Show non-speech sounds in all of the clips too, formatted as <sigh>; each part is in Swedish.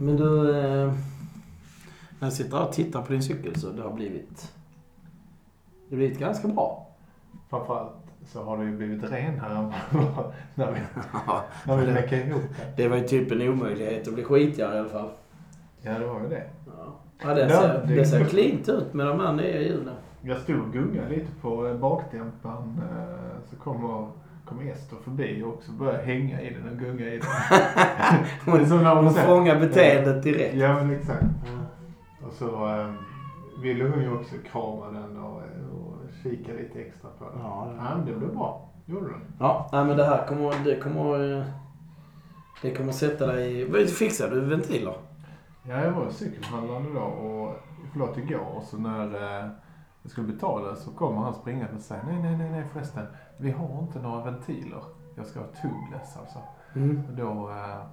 Men du... Eh, när jag sitter här och tittar på din cykel så det har blivit... Det har blivit ganska bra. Framförallt så har det ju blivit renare <laughs> när vi, när vi läcker ihop det. Det var ju typ en omöjlighet att bli skitigare i alla fall. Ja, det var ju det. Ja, ja det, Ja, ser, det- det ser cleant ut med de här nya hjulen. Jag stod och gungade lite på bakdämparen. eh, Så kommer, kommer Ester förbi och också började hänga i den och gunga i den. <laughs> Är som när Hon ser- fångar beteendet direkt. Ja, men exakt. Och så eh, ville hon ju också krama den och, och kika lite extra på den. Ja, Ja, men det blev bra. Gjorde den. Ja, nej, men det här kommer... Det kommer... Det kommer sätta dig... i- Fixar du ventiler? Ja, jag var i cykelhandlaren då och förlåt igår och så när eh, jag skulle betala så kommer han springande och säger nej, nej, nej, nej förresten. Vi har inte några ventiler. Jag ska ha tubeless alltså. Mm. Och då, eh,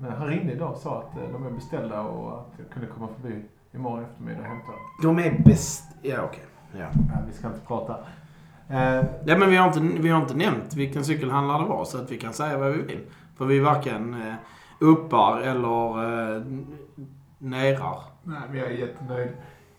men han ringde idag och sa att eh, de är beställda och att jag kunde komma förbi imorgon eftermiddag och hämta dem. De är bäst... Ja, okej. Ja. Ja, vi ska inte prata. Eh, ja, men vi har, inte, vi har inte nämnt vilken cykelhandlare det var så att vi kan säga vad vi vill. För vi varken eh, uppar eller eh, nerar. nej, men jag är jättenöjd.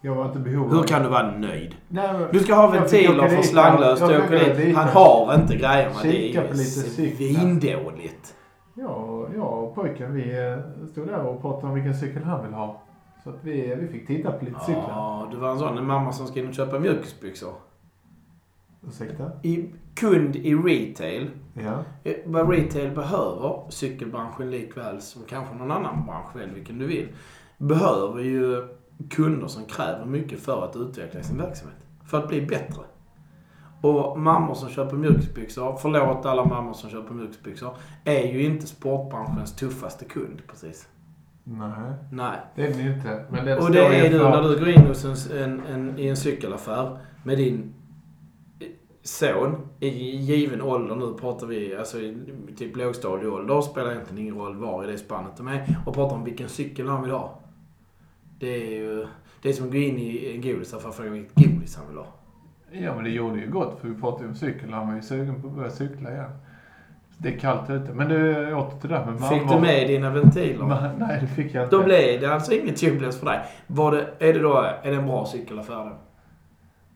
Jag var inte i behov Hur kan du vara nöjd? Nej, Du ska ha Jag ventiler för slanglöst jag åka åka dit. Han har inte grejerna. Det är svindåligt. Ja, jag och pojken vi eh, stod där och pratade om vilken cykel han vill ha. Så att vi, vi fick titta på lite cyklar. Ja, du var en sån en mamma som ska in och köpa mjukisbyxor. Ursäkta? I, kund i retail. Ja. Eh, Vad retail behöver, cykelbranschen likväl som kanske någon annan bransch, välj vilken du vill, behöver ju kunder som kräver mycket för att utveckla sin verksamhet. För att bli bättre. Och mammor som köper mjukisbyxor, förlåt alla mammor som köper mjukisbyxor, är ju inte sportbranschens tuffaste kund precis. Nej, Nej. det är den inte. Men den Och det är du när du går in hos en, en, en, i en cykelaffär med din eh, son i given ålder. Nu pratar vi alltså i typ lågstadieålder. Spelar egentligen ingen roll var i det spannet de är. Och pratar om vilken cykel han vill ha. Det är ju... Det är som att gå in i en godisaffär och fråga vilket godis han vill ha. Ja, men det gjorde ju gott för vi pratade ju om cykel. Han var ju sugen på att börja cykla igen. Det är kallt ute. Men du, åter till det där med mamma. Fick du med dina ventiler? Ma- Nej, det fick jag inte. Då blev det alltså inget tubeless för dig. Var det, är det då är det en bra cykelaffär då?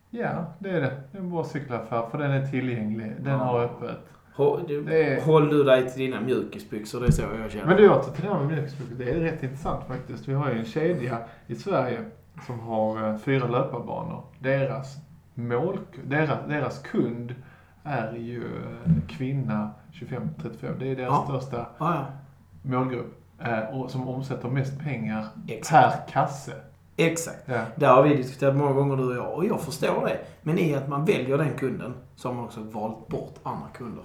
Ja, det är det. Det är en bra cykelaffär för den är tillgänglig. Den Ja. har öppet. Håll, du, Det är- håll du dig till dina mjukisbyxor, det är så jag känner. Men du, åter till det här med mjukisbyxor. Det är rätt intressant faktiskt. Vi har ju en kedja i Sverige som har eh, fyra löparbanor. Deras mål, deras, deras kund är ju eh, kvinna 25-35. Det är deras Ja. största Ja, ja. målgrupp. eh, Och som omsätter mest pengar Exakt. per kasse. Exakt. Ja. Det har vi diskuterat många gånger du och jag. Och jag förstår det. Men i att man väljer den kunden så har man också valt bort andra kunder.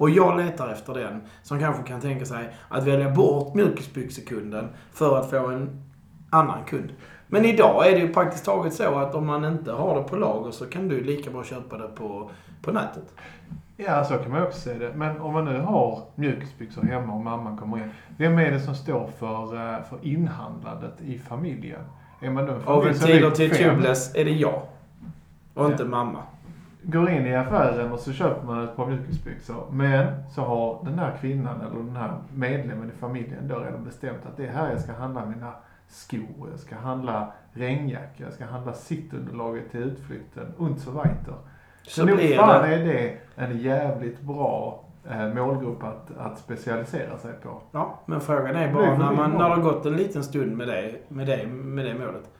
Och jag letar efter den som kanske kan tänka sig att välja bort mjukisbyxekunden för att få en annan kund. Men idag är det ju praktiskt taget så att om man inte har det på lager så kan du lika bra köpa det på, på nätet. Ja, så kan man också se det. Men om man nu har mjukisbyxor hemma och mamman kommer in. Vem är det som står för, eh, för inhandlandet i familjen? Är man då en Av familj ventiler är till fem, tubeless är det jag. Och Ja. inte mamma. Går in i affären och så köper man ett par mjukisbyxor. Men så har den här kvinnan eller den här medlemmen i familjen då redan bestämt att det är här jag ska handla mina skor. Jag ska handla regnjacka. Jag ska handla sittunderlaget till utflykten. Und so weiter. Så nog fan det. är det en jävligt bra eh, målgrupp att, att specialisera sig på. Ja, men frågan är bara när, man, när det har gått en liten stund med det, med det, med det målet.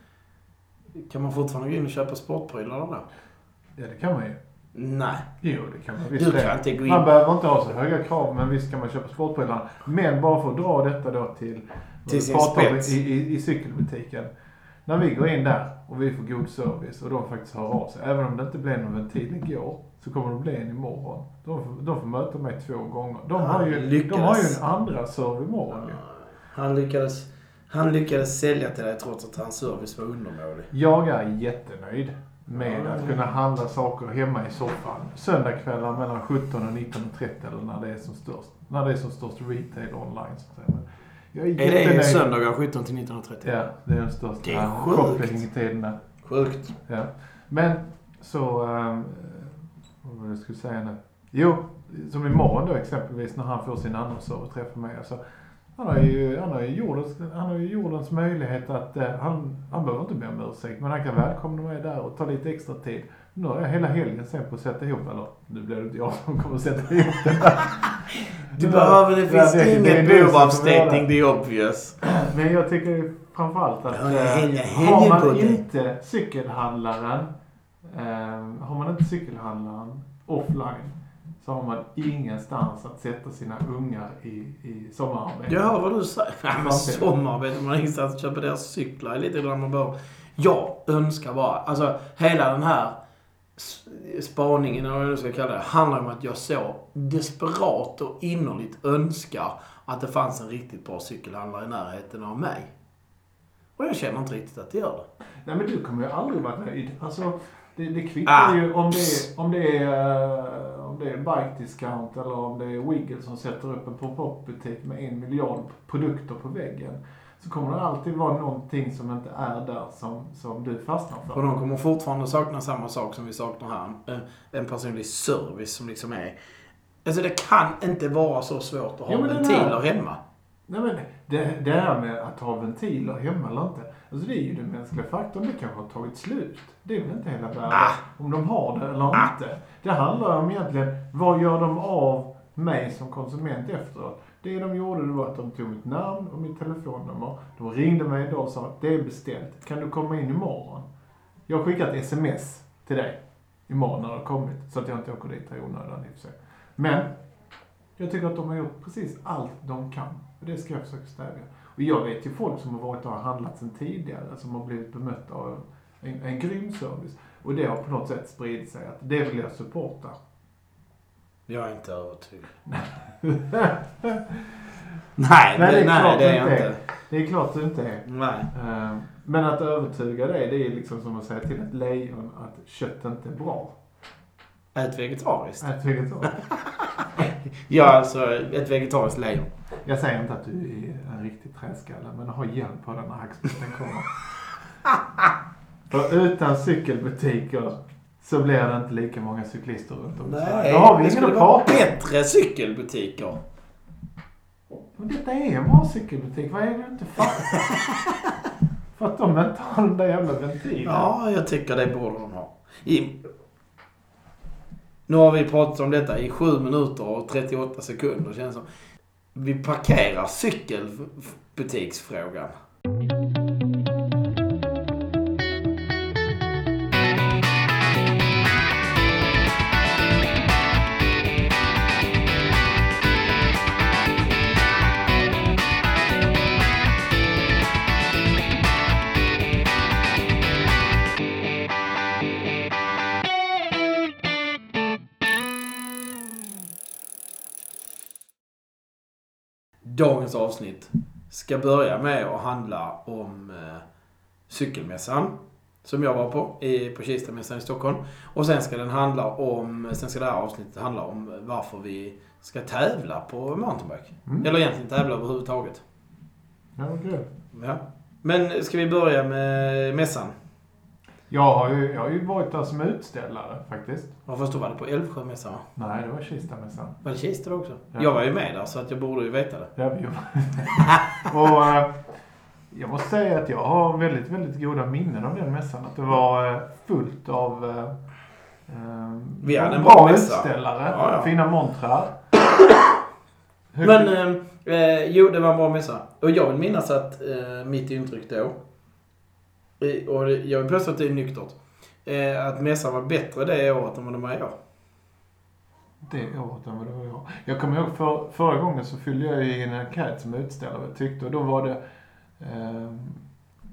Kan man fortfarande gå in och köpa sportprylar då? Ja, det kan man ju. Nej. Jo, det kan man visst. Du kan inte gå in... Man behöver inte ha så höga krav, men visst kan man köpa sportprylar. Men bara för att dra detta då till, Till sin spets. i, i, i cykelbutiken. När vi går in där och vi får god service och de faktiskt hör av sig. Även om det inte blev någon ventil igår så kommer det bli en imorgon. De får, de får möta mig två gånger. De, Han har ju, de har ju en andra serve imorgon ju. Han lyckades, han lyckades sälja till dig trots att hans service var undermålig. Jag är jättenöjd med att kunna handla saker hemma i soffan. Söndagskvällar mellan 17 och 19.30 eller när det är som störst. När det är som störst retail online. Så att jag är Är det söndagar 17 till 19.30? Ja, det är den största Det är sjukt. shoppingtiderna. Sjukt. Ja. Men så, um, vad var det jag skulle säga nu? Jo, som imorgon då exempelvis när han får sin annonsör och träffar mig. Alltså, Han har ju, han har ju, jordens, han har ju jordens möjlighet att, eh, han, han behöver inte be om ursäkt, men han kan välkomna mig där och ta lite extra tid. Nu har jag hela helgen sen på att sätta ihop, eller nu blir det inte jag som kommer att sätta ihop den där. <laughs> Du Den behöver, det finns det det du behov av stating det. the obvious. <clears throat> Men jag tycker framförallt att Ja, hela eh, helgen har man det. inte cykelhandlaren, eh, har man inte cykelhandlaren offline så har man ingenstans att sätta sina ungar i, i sommararbete. Jag hör vad du säger. Ja, men sommararbete, man har ingenstans att köpa deras cyklar lite grann man bör. Jag önskar bara, alltså hela den här spaningen, eller vad jag ska kalla det, handlar om att jag så desperat och innerligt önskar att det fanns en riktigt bra cykelhandlare i närheten av mig. Och jag känner inte riktigt att det gör det. Nej men du kommer ju aldrig vara nöjd. Alltså, det, det kvittar Ah. ju om det om det är, eh, det är Bike Discount eller om det är Wiggle som sätter upp en pop-up butik med en miljard produkter på väggen. Så kommer det alltid vara någonting som inte är där som, som du fastnar Och för. de kommer fortfarande sakna samma sak som vi saknar här. En, en personlig service som liksom är... Alltså det kan inte vara så svårt att ha ventiler hemma. Nej men det, det här med att ha ventiler hemma eller inte. Alltså det är ju den mänskliga faktorn. Det kanske har tagit slut. Det är väl inte hela världen. Ah. Om de har det eller Ah. inte. Det handlar om egentligen, vad gör de av mig som konsument efteråt? Det de gjorde det var att de tog mitt namn och mitt telefonnummer. De ringde mig idag och sa att det är beställt. Kan du komma in imorgon? Jag har skickat sms till dig imorgon när det har kommit. Så att jag inte åker dit i onödan i och för sig. Men jag tycker att de har gjort precis allt de kan. Och det ska jag försöka stävja. Och jag vet ju folk som har varit och handlat sen tidigare som har blivit bemötta av en, en grym service. Och det har på något sätt spridit sig att det vill jag supporta. Jag är inte övertygad. <laughs> Nej, Nej, det är nej, klart det är jag inte. inte. Det är klart du inte är. Nej. Eh, Men att övertyga dig, det är liksom som att säga till ett lejon att kött inte är bra. Ät vegetariskt. Ät vegetariskt. <laughs> Ja, alltså ett vegetariskt lejon. Jag säger inte att du är en riktig träskalle, men ha hjälp på den när hackspetten kommer. <laughs> För utan cykelbutiker så blir det inte lika många cyklister runt om i Sverige. Nej, Då har vi det skulle vara bättre cykelbutiker. Men detta är en bra cykelbutik. Vad är det du inte fattar? <laughs> För att de inte har den där jävla ventilen. Ja, jag tycker det borde de ha. I... Nu har vi pratat om detta i 7 minuter och 38 sekunder känns som. Vi parkerar cykelbutiksfrågan. Dagens avsnitt ska börja med att handla om eh, cykelmässan som jag var på i, på Kistamässan i Stockholm. Och sen ska den handla om, sen ska det här avsnittet handla om varför vi ska tävla på mountainbike. Mm. Eller egentligen tävla överhuvudtaget. Ja, kul. Ja. Men ska vi börja med mässan? Jag har, ju, jag har ju varit där som utställare faktiskt. Ja, fast då var det på Älvsjömässan? Nej, det var Kistamässan. Var det Kista då också? Ja. Jag var ju med där så att jag borde ju veta det. Har vi. Och eh, jag måste säga att jag har väldigt, väldigt goda minnen av den mässan. Att det var eh, fullt av eh, eh, Vi hade en bra mässa. utställare. Ja, ja. Fina montrar. Men, eh, eh, jo det var en bra mässa. Och jag vill minnas att eh, mitt intryck då, och jag vill påstå att det är nyktert, eh, att mässan var bättre det året än vad den var i år. Det året än vad det var jag. Jag kommer ihåg för, förra gången så fyllde jag i en enkät som utställare tyckte och då var det eh,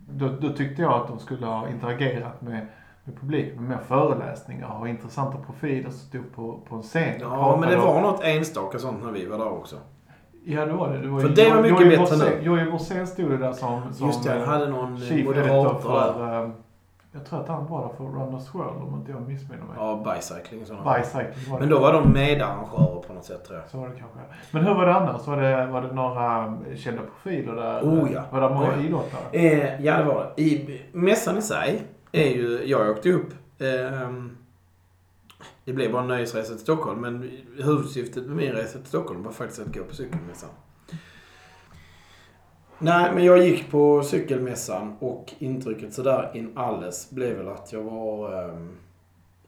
då, då tyckte jag att de skulle ha interagerat med, med publik med mer föreläsningar och intressanta profiler som stod på, på en scen. Ja, men det var något enstaka sånt när vi var där också. Ja, det var det. det var För ju- det var mycket Jojje bättre Borssén- nu. Jojje Borssén stod ju där som, som Just det, han eh, hade någon chief moderator där. eh, jag tror att han var där för Runners World om inte jag missminner mig. Ja, bicycling och sådana. Bicycling var det. Men då var de medarrangörer på något sätt tror jag. Så var det kanske. Men hur var det annars? Var det, var det några kända profiler där? Oh, ja. Var det många Oh, ja. idrottare? Eh, ja, det var det. I, mässan i sig är ju... Jag åkte upp... ehm, det blev bara en nöjesresa till Stockholm, men huvudsyftet med min resa till Stockholm var faktiskt att gå på cykelmässan. Nej, men jag gick på cykelmässan och intrycket sådär in alles blev väl att jag var eh,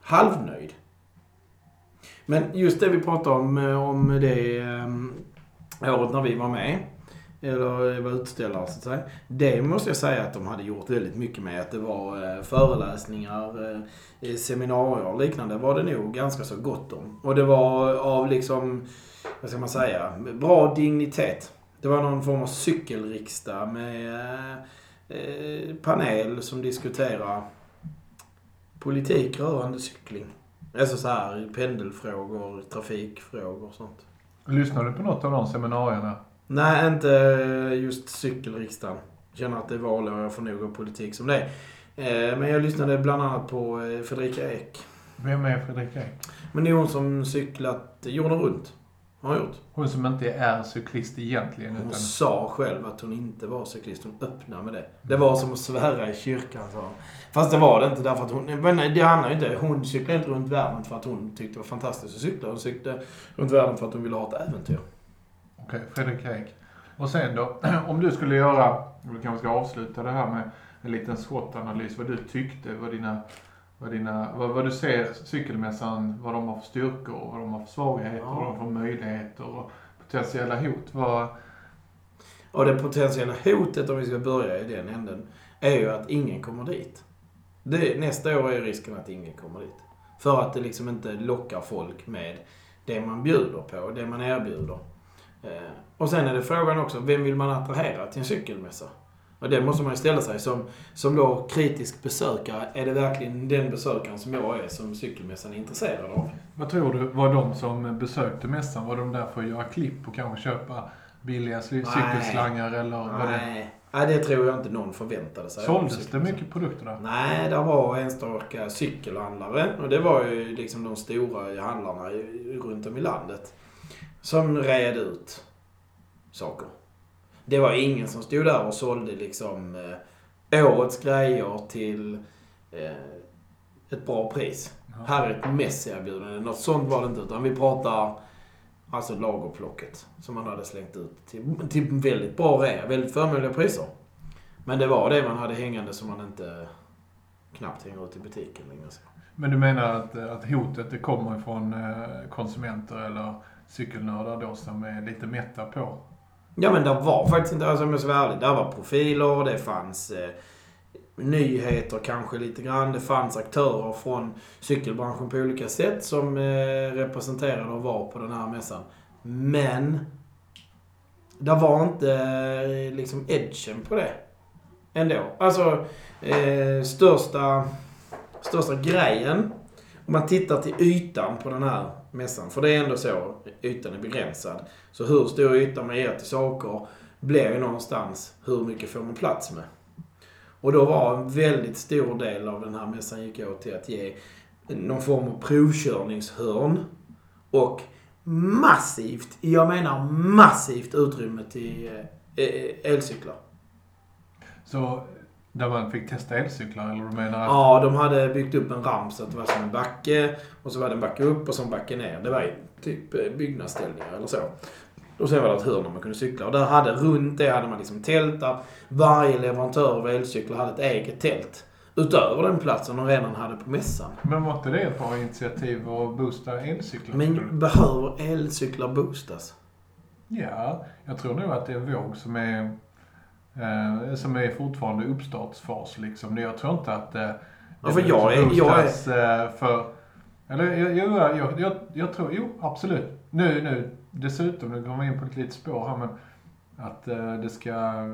halvnöjd. Men just det vi pratade om, eh, om det eh, året när vi var med, eller var utställare så att säga. Det måste jag säga att de hade gjort väldigt mycket med. Att det var eh, föreläsningar, eh, eh, seminarier och liknande var det nog ganska så gott om. Och det var av liksom, vad ska man säga, bra dignitet. Det var någon form av cykelriksdag med panel som diskuterar politik rörande cykling. Alltså så här pendelfrågor, trafikfrågor och sånt. Lyssnade du på något av de seminarierna? Nej, inte just cykelriksdagen. Jag känner att det är valår och jag får nog av politik som det är. Men jag lyssnade bland annat på eh, Fredrika Ek. Vem är Fredrika Ek? Men det är hon som cyklat jorden runt. Har gjort. Hon som inte är cyklist egentligen. Hon utan... sa själv att hon inte var cyklist. Hon öppnade med det. Det var som att svära i kyrkan, sa hon. Fast det var det inte därför att hon... Men det handlar ju inte... Hon cyklade inte runt världen för att hon tyckte det var fantastiskt att cykla. Hon cyklade runt världen för att hon ville ha ett äventyr. Okej, Fredrik Ek. Och sen då, <clears throat> om du skulle göra, vi kanske ska avsluta det här med en liten SWOT-analys, vad du tyckte, vad dina vad, dina, vad, vad du ser cykelmässan, vad de har för styrkor, vad de har för svagheter, ja. vad de har för möjligheter och potentiella hot. Vad... Och det potentiella hotet, om vi ska börja i den änden, är ju att ingen kommer dit. Det, nästa år är risken att ingen kommer dit. För att det liksom inte lockar folk med det man bjuder på, det man erbjuder. Eh, och sen är det frågan också, vem vill man attrahera till en cykelmässa? Och det måste man ju ställa sig som, som då kritisk besökare. Är det verkligen den besökaren som jag är som cykelmässan är intresserad av? Vad tror du, var de som besökte mässan, var de där för att göra klipp och kanske köpa billiga cykelslangar eller? Var Nej. Nej, det tror jag inte någon förväntade sig. Såldes det mycket produkter där? Nej, det var enstaka cykelhandlare. Och det var ju liksom de stora handlarna runt om i landet. Som red ut saker. Det var ingen som stod där och sålde liksom eh, årets grejer till eh, ett bra pris. Ja. Här är ett Messi-erbjudande. Något sånt var det inte. Utan vi pratar alltså lagerplocket. Som man hade slängt ut till, till väldigt bra rea. Väldigt förmånliga priser. Men det var det man hade hängande som man inte knappt hänger ut i butiken längre. Men du menar att, att hotet det kommer ifrån eh, konsumenter eller cykelnördar då som är lite mätta på Ja men det var faktiskt inte, alltså om jag ska vara ärlig, det var profiler, det fanns eh, nyheter kanske lite grann. Det fanns aktörer från cykelbranschen på olika sätt som eh, representerade och var på den här mässan. Men det var inte eh, liksom edgen på det. Ändå. Alltså, eh, största, största grejen om man tittar till ytan på den här mässan, för det är ändå så, ytan är begränsad. Så hur stor yta man ger till saker blir ju någonstans hur mycket får man plats med. Och då var en väldigt stor del av den här mässan gick åt till att ge någon form av provkörningshörn och massivt, jag menar massivt utrymme till eh, eh, elcyklar. Så där man fick testa elcyklar eller du menar? Att... Ja, de hade byggt upp en ramp så att det var som en backe. Och så var det en backe upp och så en backe ner. Det var typ eh, byggnadsställningar eller så. Och sen var det ett hörn där man kunde cykla. Och där hade, runt det hade man liksom tält där varje leverantör av elcyklar hade ett eget tält. Utöver den platsen de redan hade på mässan. Men var inte det ett bra initiativ att boosta elcyklar? Men behöver elcyklar boostas? Ja, jag tror nog att det är en våg som är Eh, som är fortfarande uppstartsfas liksom. Jag tror inte att eh, ja, för jag är, jag är... Eh, för... Eller jag, jag, jag, jag, jag tror, jo absolut. Nu, nu dessutom, nu kommer vi in på ett litet spår här men att eh, det ska eh,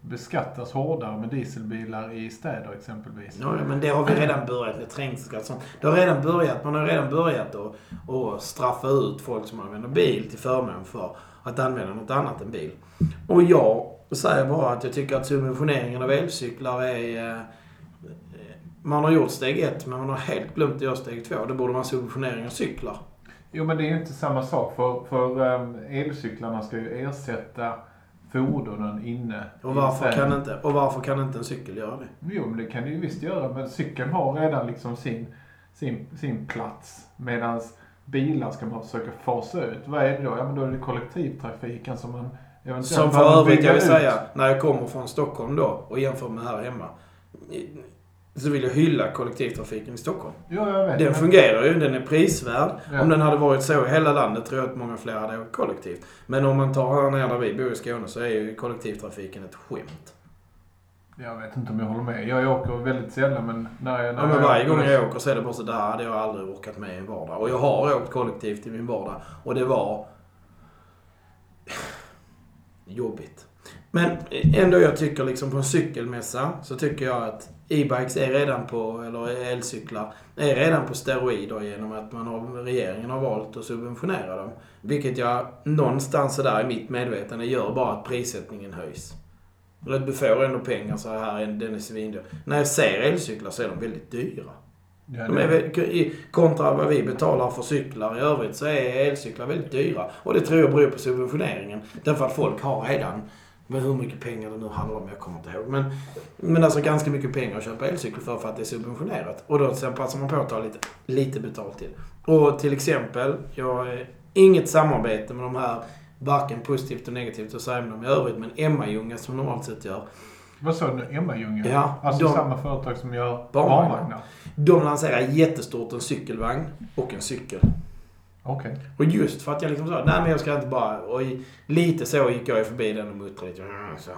beskattas hårdare med dieselbilar i städer exempelvis. Ja, men det har vi redan börjat med trängselskatt sånt. Det har redan börjat, man har redan börjat att, att straffa ut folk som använder bil till förmån för att använda något annat än bil. Och jag säger bara att jag tycker att subventioneringen av elcyklar är... Eh, man har gjort steg ett, men man har helt glömt att göra steg två. Då borde man subventionering av cyklar. Jo, men det är ju inte samma sak. För, för um, elcyklarna ska ju ersätta fordonen inne och varför, kan inte, och varför kan inte en cykel göra det? Jo, men det kan det ju visst göra. Men cykeln har redan liksom sin, sin, sin plats. Medan bilar ska man försöka fasa ut. Vad är det då? Ja, men då är det kollektivtrafiken som man Som för övrigt, jag vill ut. säga, när jag kommer från Stockholm då och jämför med här hemma. Så vill jag hylla kollektivtrafiken i Stockholm. Ja, jag vet. Den men- fungerar ju, den är prisvärd. Ja. Om den hade varit så i hela landet tror jag att många fler hade åkt kollektivt. Men om man tar här nere där vi bor i Skåne så är ju kollektivtrafiken ett skämt. Jag vet inte om jag håller med. Jag åker väldigt sällan men när jag... När Ja, men jag varje gång jag åker så är det bara så där hade jag aldrig orkat med i en vardag. Och jag har åkt kollektivt i min vardag och det var jobbigt. Men ändå jag tycker liksom på en cykelmässa så tycker jag att e-bikes är redan på, eller elcyklar, är redan på steroider genom att man har, regeringen har valt att subventionera dem. Vilket jag någonstans där i mitt medvetande gör bara att prissättningen höjs. Du får ändå pengar så här, den är svindyr. När jag ser elcyklar så är de väldigt dyra. Ja, De är, kontra vad vi betalar för cyklar i övrigt så är elcyklar väldigt dyra. Och det tror jag beror på subventioneringen. Därför att folk har redan, men hur mycket pengar det nu handlar om, jag kommer inte ihåg. Men, men alltså ganska mycket pengar att köpa elcykel för, för att det är subventionerat. Och då sen passar man på att ta lite, lite betalt till. Och till exempel, jag har inget samarbete med de här, varken positivt och negativt säga med dem i övrigt, men Emma-Ljunga som normalt sett gör. Vad sa du nu? Emma-Ljunga? Ja, Alltså de- samma företag som gör Barnvagnar. barnvagnar? De lanserar jättestort en cykelvagn och en cykel. Okej. Och just för att jag liksom sa, nej men jag ska inte bara... Och lite så gick jag förbi den och muttrade lite. "Mm, Så,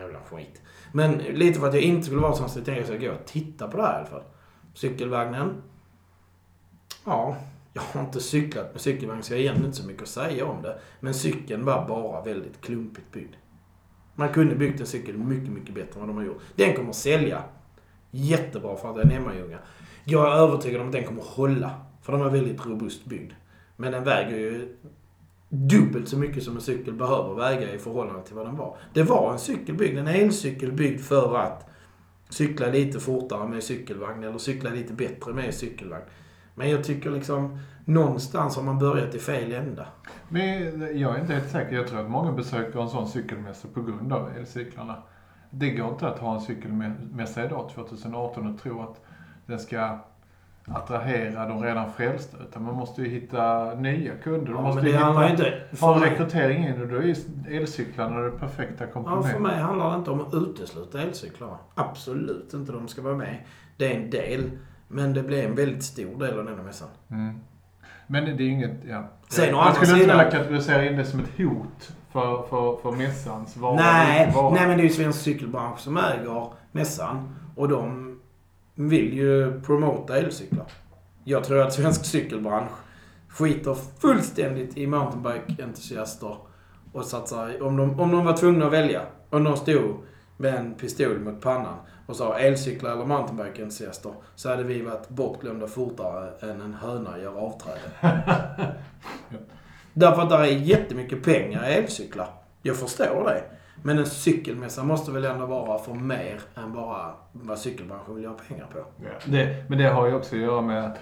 jävla skit. Men lite för att jag inte skulle vara sån så tänkte jag så gå och titta på det här i alla fall. Cykelvagnen. Ja, jag har inte cyklat med cykelvagn så jag har egentligen inte så mycket att säga om det. Men cykeln var bara väldigt klumpigt byggd. Man kunde byggt en cykel mycket, mycket bättre än vad de har gjort. Den kommer att sälja jättebra för att den är hemmajunga. Jag är övertygad om att den kommer att hålla. För den var väldigt robust byggd. Men den väger ju dubbelt så mycket som en cykel behöver väga i förhållande till vad den var. Det var en cykel byggd, en elcykel byggd för att cykla lite fortare med cykelvagn eller cykla lite bättre med cykelvagn. Men jag tycker liksom någonstans har man börjat i fel ända. Men jag är inte helt säker. Jag tror att många besöker en sån cykelmässa på grund av elcyklarna. Det går inte att ha en cykelmässa idag 2018 och tro att den ska attrahera de redan frälsta. Utan man måste ju hitta nya kunder. Ja, måste men det handlar inte... För mig, rekrytering in och då är elcyklarna det perfekta ja, för komplementet. mig handlar det inte om att utesluta elcyklarna. Absolut inte. De ska vara med. Det är en del. Men det blir en väldigt stor del av denna mässan. Mm. Men det är inget, ja. Sen andra skulle inte vilja kategorisera in det som ett hot för, för, för mässans vara Nej, vara. nej, men det är ju Svensk Cykelbransch som äger mässan. Och de vill ju promota elcyklar. Jag tror att Svensk Cykelbransch skiter fullständigt i mountainbike-entusiaster och satsar... Om de, om de var tvungna att välja, om de stod med en pistol mot pannan och sa elcyklar eller mountainbike-entusiaster så hade vi varit bortglömda fortare än en höna gör avträde. <laughs> Därför att det är jättemycket pengar i elcyklar. Jag förstår det. Men en cykelmässa måste väl ändå vara för mer än bara vad cykelbranschen vill göra pengar på. Ja. Det, men det har ju också att göra med att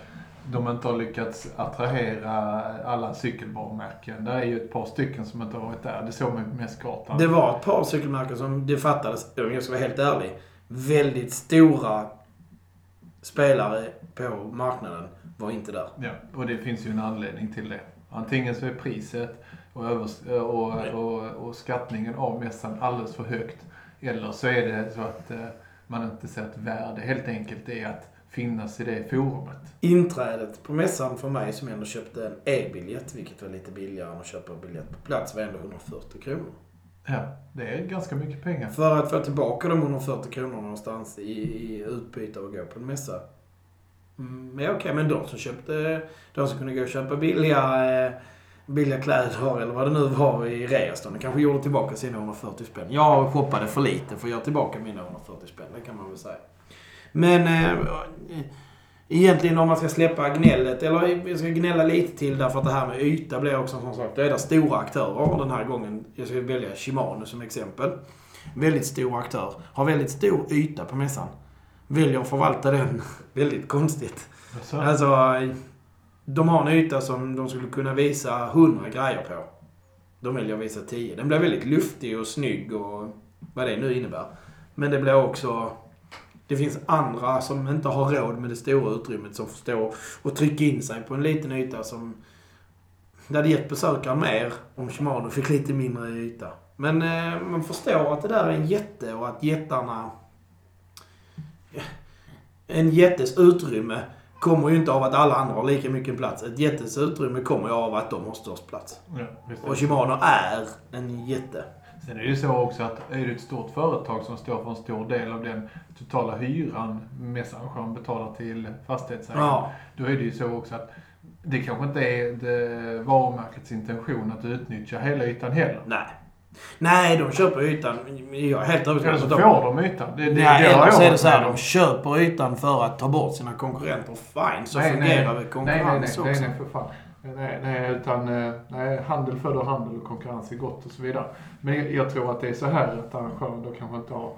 de inte har lyckats attrahera alla cykelvarumärken. Det är ju ett par stycken som inte har varit där. Det såg man ju på mässkartan. Det var ett par cykelmärken som det fattades, om jag ska vara helt ärlig, väldigt stora spelare på marknaden var inte där. Ja, och det finns ju en anledning till det. Antingen så är priset och, övers- och, och, och skattningen av mässan alldeles för högt. Eller så är det så att eh, man inte ser ett värde helt enkelt i att finnas i det forumet. Inträdet på mässan för mig som ändå köpte en e-biljett, vilket var lite billigare än att köpa biljett på plats, var ändå 140 kronor. Ja, det är ganska mycket pengar. För att få tillbaka de 140 kronorna någonstans i, i utbyte och gå på en mässa. Mm, Men okej, men de som köpte, de som kunde gå och köpa billiga, eh, billiga kläder eller vad det nu var i reastan. de kanske gjorde tillbaka sina 140 spänn. Jag shoppade för lite för att göra tillbaka mina 140 spänn, det kan man väl säga. Men eh, egentligen om man ska släppa gnället, eller vi ska gnälla lite till därför att det här med yta blir också en sån sak. Då är det stora aktörer den här gången. Jag ska välja Shimano som exempel. Väldigt stor aktör. Har väldigt stor yta på mässan. Väljer att förvalta den <laughs> väldigt konstigt. Så, Alltså, de har en yta som de skulle kunna visa 100 grejer på. De väljer att visa 10. Den blir väldigt luftig och snygg och vad det nu innebär. Men det blir också... Det finns andra som inte har råd med det stora utrymmet som får stå och trycka in sig på en liten yta som... Det hade gett besökaren mer om Shimano fick lite mindre yta. Men eh, man förstår att det där är en jätte och att jättarna... En jättes utrymme kommer ju inte av att alla andra har lika mycket plats. Ett jättes utrymme kommer ju av att de har störst plats. Ja. Och Shimano är en jätte. Sen är det ju så också att är det ett stort företag som står för en stor del av den totala hyran mässarrangören betalar till fastighetsägaren. Ja. Då är det ju så också att det kanske inte är det varumärkets intention att utnyttja hela ytan heller. Nej. Nej, de köper ytan. Jag är helt övertygad om får att de... de ytan. Det, det, Nej, det eller så är det så här, de köper ytan för att ta bort sina konkurrenter. Fine, så Nej, nej. fungerar Nej, nej, konkurrens nej, också. nej, nej, för fan. Nej, nej, utan eh, nej, handel föder handel och konkurrens är gott och så vidare. Men jag, tror att det är så här att arrangören då kanske inte har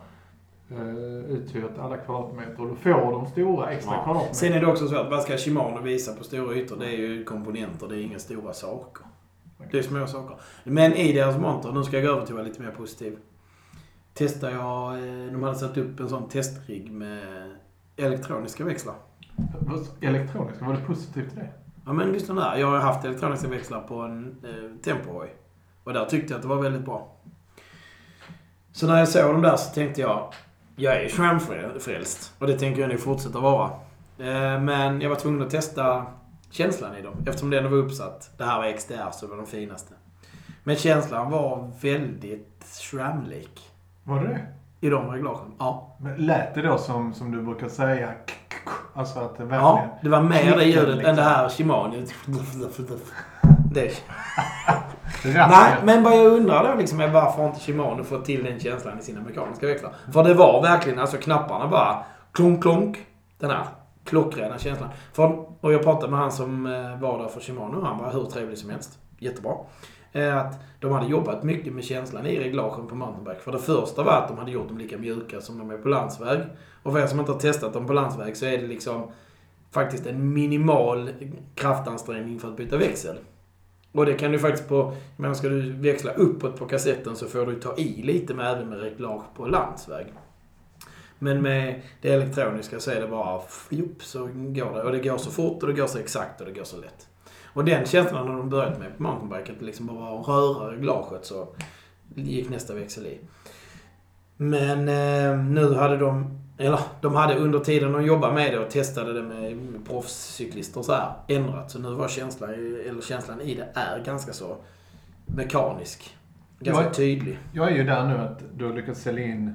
uh, uthyrt alla kvadratmeter och då får de stora extra Ja. kvadratmeter. Sen är det också så att vad ska Shimano visa på stora ytor? Det är ju komponenter, det är inga stora saker. Det är små saker. Men i deras monter, nu ska jag gå över till att vara lite mer positiv. Testar jag, eh, de hade satt upp en sån testrigg med elektroniska växlar. Vad- Elektroniskt, var det positivt till det? Ja men lyssna där. Jag har haft elektroniska växlar på en eh, Tempohoj. Och där tyckte jag att det var väldigt bra. Så när jag såg dem där så tänkte jag, jag är SRAM-frälst. Och det tänker jag nog fortsätta vara. Eh, men jag var tvungen att testa känslan i dem. Eftersom den var uppsatt. Det här var XDR så det var de finaste. Men känslan var väldigt SRAM-lik. Var det det? I de reglagen. Ja. Men lät det då som, som du brukar säga, alltså att det verkligen... Ja, det var mer det ljudet liksom. än det här Shimano. <laughs> Det. Nej, men vad jag undrar då liksom är varför inte Shimano fått till den känslan i sina mekaniska växlar? För det var verkligen, alltså knapparna bara klonk, klonk. Den här klockrena känslan. För, och jag pratade med han som eh, var där för Shimano. Han var hur trevlig som helst. Jättebra. Att de hade jobbat mycket med känslan i reglagen på mountainbike. För det första var att de hade gjort dem lika mjuka som de är på landsväg. Och för er som inte har testat dem på landsväg så är det liksom faktiskt en minimal kraftansträngning för att byta växel. Och det kan du faktiskt på, jag menar ska du växla uppåt på kassetten så får du ta i lite med även med reglage på landsväg. Men med det elektroniska så är det bara fjopp så går det. Och det går så fort och det går så exakt och det går så lätt. Och den känslan när de börjat med på mountainbike, att det liksom bara röra reglaget så gick nästa växel i. Men eh, nu hade de, eller de hade under tiden de jobbade med det och testade det med, proffscyklister och så här, ändrat. Så nu var känslan, eller känslan i det är ganska så mekanisk. Ganska Ja. tydlig. Jag är ju där nu att du har lyckats sälja in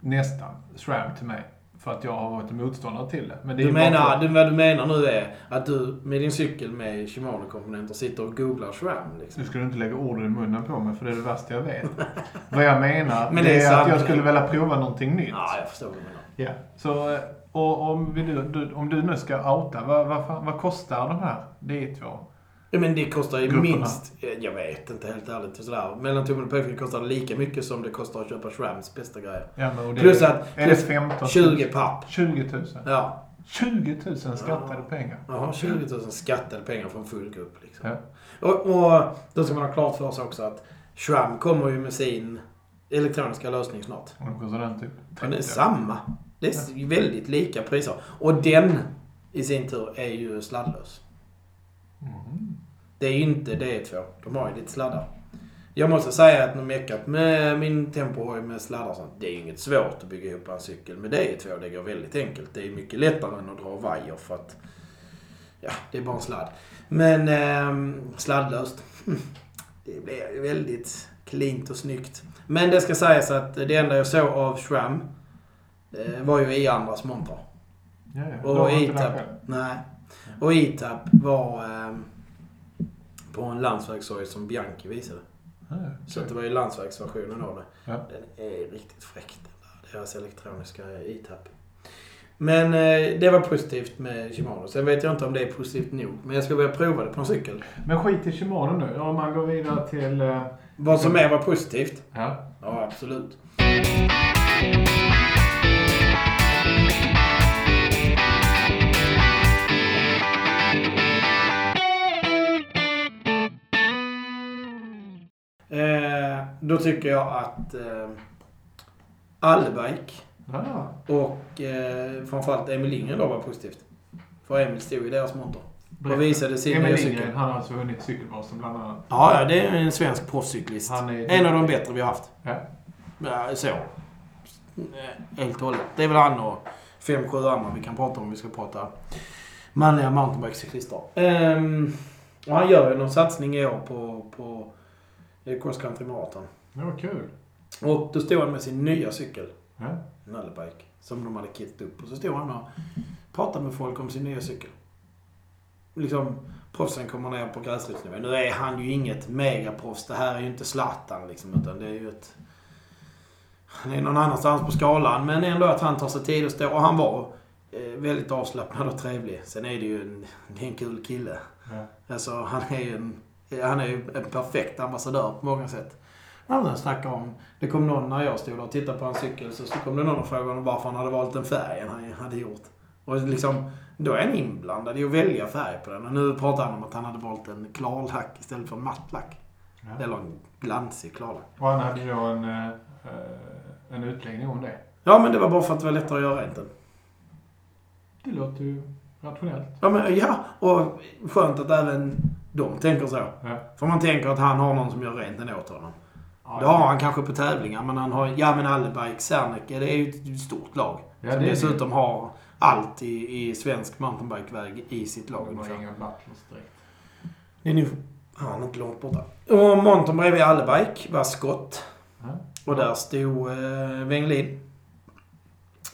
nästan SRAM till mig. För att jag har varit motståndare till det. Men det är Du menar, för- du, vad du menar nu är att du med din cykel med Shimano-komponenter sitter och googlar SRAM liksom. Nu ska du inte lägga orden i munnen på mig för det är det värsta jag vet. <laughs> Vad jag menar, Men det det är är, att jag skulle vilja prova någonting nytt. Ja, jag förstår vad du menar. Ja. Så, eh, och om, vi nu, du, om du nu ska outa, vad, vad, vad kostar de här D2? Ja, men det kostar ju Grupperna. minst, jag vet inte helt ärligt, sådär. Mellan tummen och pekfingret kostar lika mycket som det kostar att köpa SRAMs bästa grejer. Ja, Plus att, plus 15 20 papp. 20 000? Ja. 20 000 skattade Ja. pengar. Ja, 20 000 skattade pengar för en full grupp liksom. Ja. Och, och då ska man ha klart för sig också att SRAM kommer ju med sin elektroniska lösning snart. Och då kostar den typ Men det är 30. samma. Det är väldigt lika priser. Och den i sin tur är ju sladdlös. Mm. Det är ju inte D2. De har ju lite sladdar. Jag måste säga att när meckat med min Tempohoj med sladdar och sånt, det är inget svårt att bygga ihop en cykel med D2. Det går väldigt enkelt. Det är mycket lättare än att dra vajer för att... Ja, det är bara en sladd. Men eh, sladdlöst. <laughs> Det blir väldigt cleant och snyggt. Men det ska sägas att det enda jag såg av SRAM eh, var ju i andras montrar. Ja, ja. Och själv. Nej. Och E-Tab var eh, på en landsvägshoj som Bianchi visade. Ja, ja. Så det var ju landsvägsversionen av det. Ja. Den är riktigt fräck den där, deras elektroniska E-Tab. Men eh, det var positivt med Shimano. Sen vet jag inte om det är positivt nog. Men jag ska börja prova det på en cykel. Men skit i Shimano nu. Om man går vidare till... eh, Vad som är var positivt. Ja. Ja, absolut. Då tycker jag att eh, Allbike Ja. och eh, framförallt Emil Lindgren då var positivt. För Emil stod i deras monter. Berätta. och visade sin Emil nya cykel. han har alltså vunnit cykelvasen bland annat. Ja, ja, det är en svensk proffscyklist. Är En av de bättre vi har haft. Ja. Ja, så. Eh, Helt och hållet. Det är väl han och fem, sju andra vi kan prata om. Vi ska prata manliga mountainbikecyklister. Um, och han gör ju någon satsning i år på, på eh, cross country marathon. Det var kul. Och då stod han med sin nya cykel, Ja. en Allebike, som de hade kittat upp. Och så stod han och pratade med folk om sin nya cykel. Liksom, proffsen kommer ner på gräsrotsnivå. Nu är han ju inget megaproffs. Det här är ju inte Zlatan liksom, utan det är ju ett... Han är någon annanstans på skalan, men ändå att han tar sig tid att stå. Och han var eh, väldigt avslappnad och trevlig. Sen är det ju en, det är en kul kille. Ja. Alltså, han är ju en, han är ju en perfekt ambassadör på många sätt. Han snackade om, det kom någon när jag stod och tittade på hans cykel, så, så kom det någon och frågade om varför han hade valt den färgen han hade gjort. Och liksom, då är han inblandad i att välja färg på den. Och nu pratar han om att han hade valt en klarlack istället för en mattlack. Ja. Eller en glansig klarlack. Och han hade då en, eh, en utläggning om det. Ja, men det var bara för att det var lättare att göra rent den. Det låter ju rationellt. Ja, men ja, och skönt att även de tänker så. Ja. För man tänker att han har någon som gör rent den åt honom. Ja, Det har han kanske på tävlingar, men han har... Ja, men Allebike, Serneke, det är ju ett stort lag. Ja, som det dessutom har allt i, i svensk mountainbikeväg i sitt lag Det var inga butlers direkt. Det är nu... Han är inte långt borta. Och montern bredvid Allebike var Scott. Ja. Och där stod eh, Wenglin.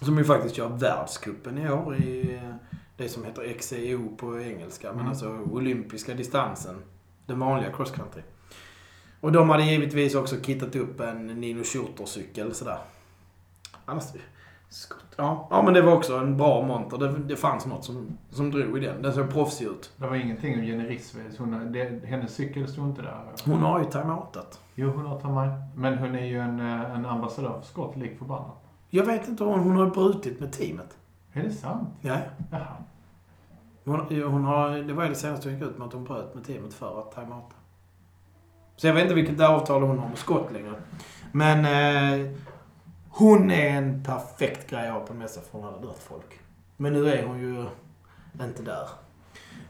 Som ju faktiskt kör världscupen i år i eh, det som heter XCO på engelska. Men Mm. alltså olympiska distansen. Den vanliga cross country. Och de hade givetvis också kittat upp en Nino Schurter-cykel sådär. Annars... Scott. Ja, ja, men det var också en bra monter. Det, det fanns något som, som drog i den. Den såg proffsig ut. Det var ingenting om Jenny det, hennes cykel stod inte där. Hon har ju timeoutat. Jo, hon har tagit Men hon är ju en, eh, en ambassadör för Scott, lik förbannat. Jag vet inte om hon har brutit med teamet. Är det sant? Ja. Jaha. Hon, hon har, det var ju det senaste hon gick ut med att hon bröt med teamet för att timeouta. Så jag vet inte vilket avtal hon har med Scott längre. Men eh, hon är en perfekt grej att ha på en mässa för hon hade dött folk. Men nu är hon ju inte där.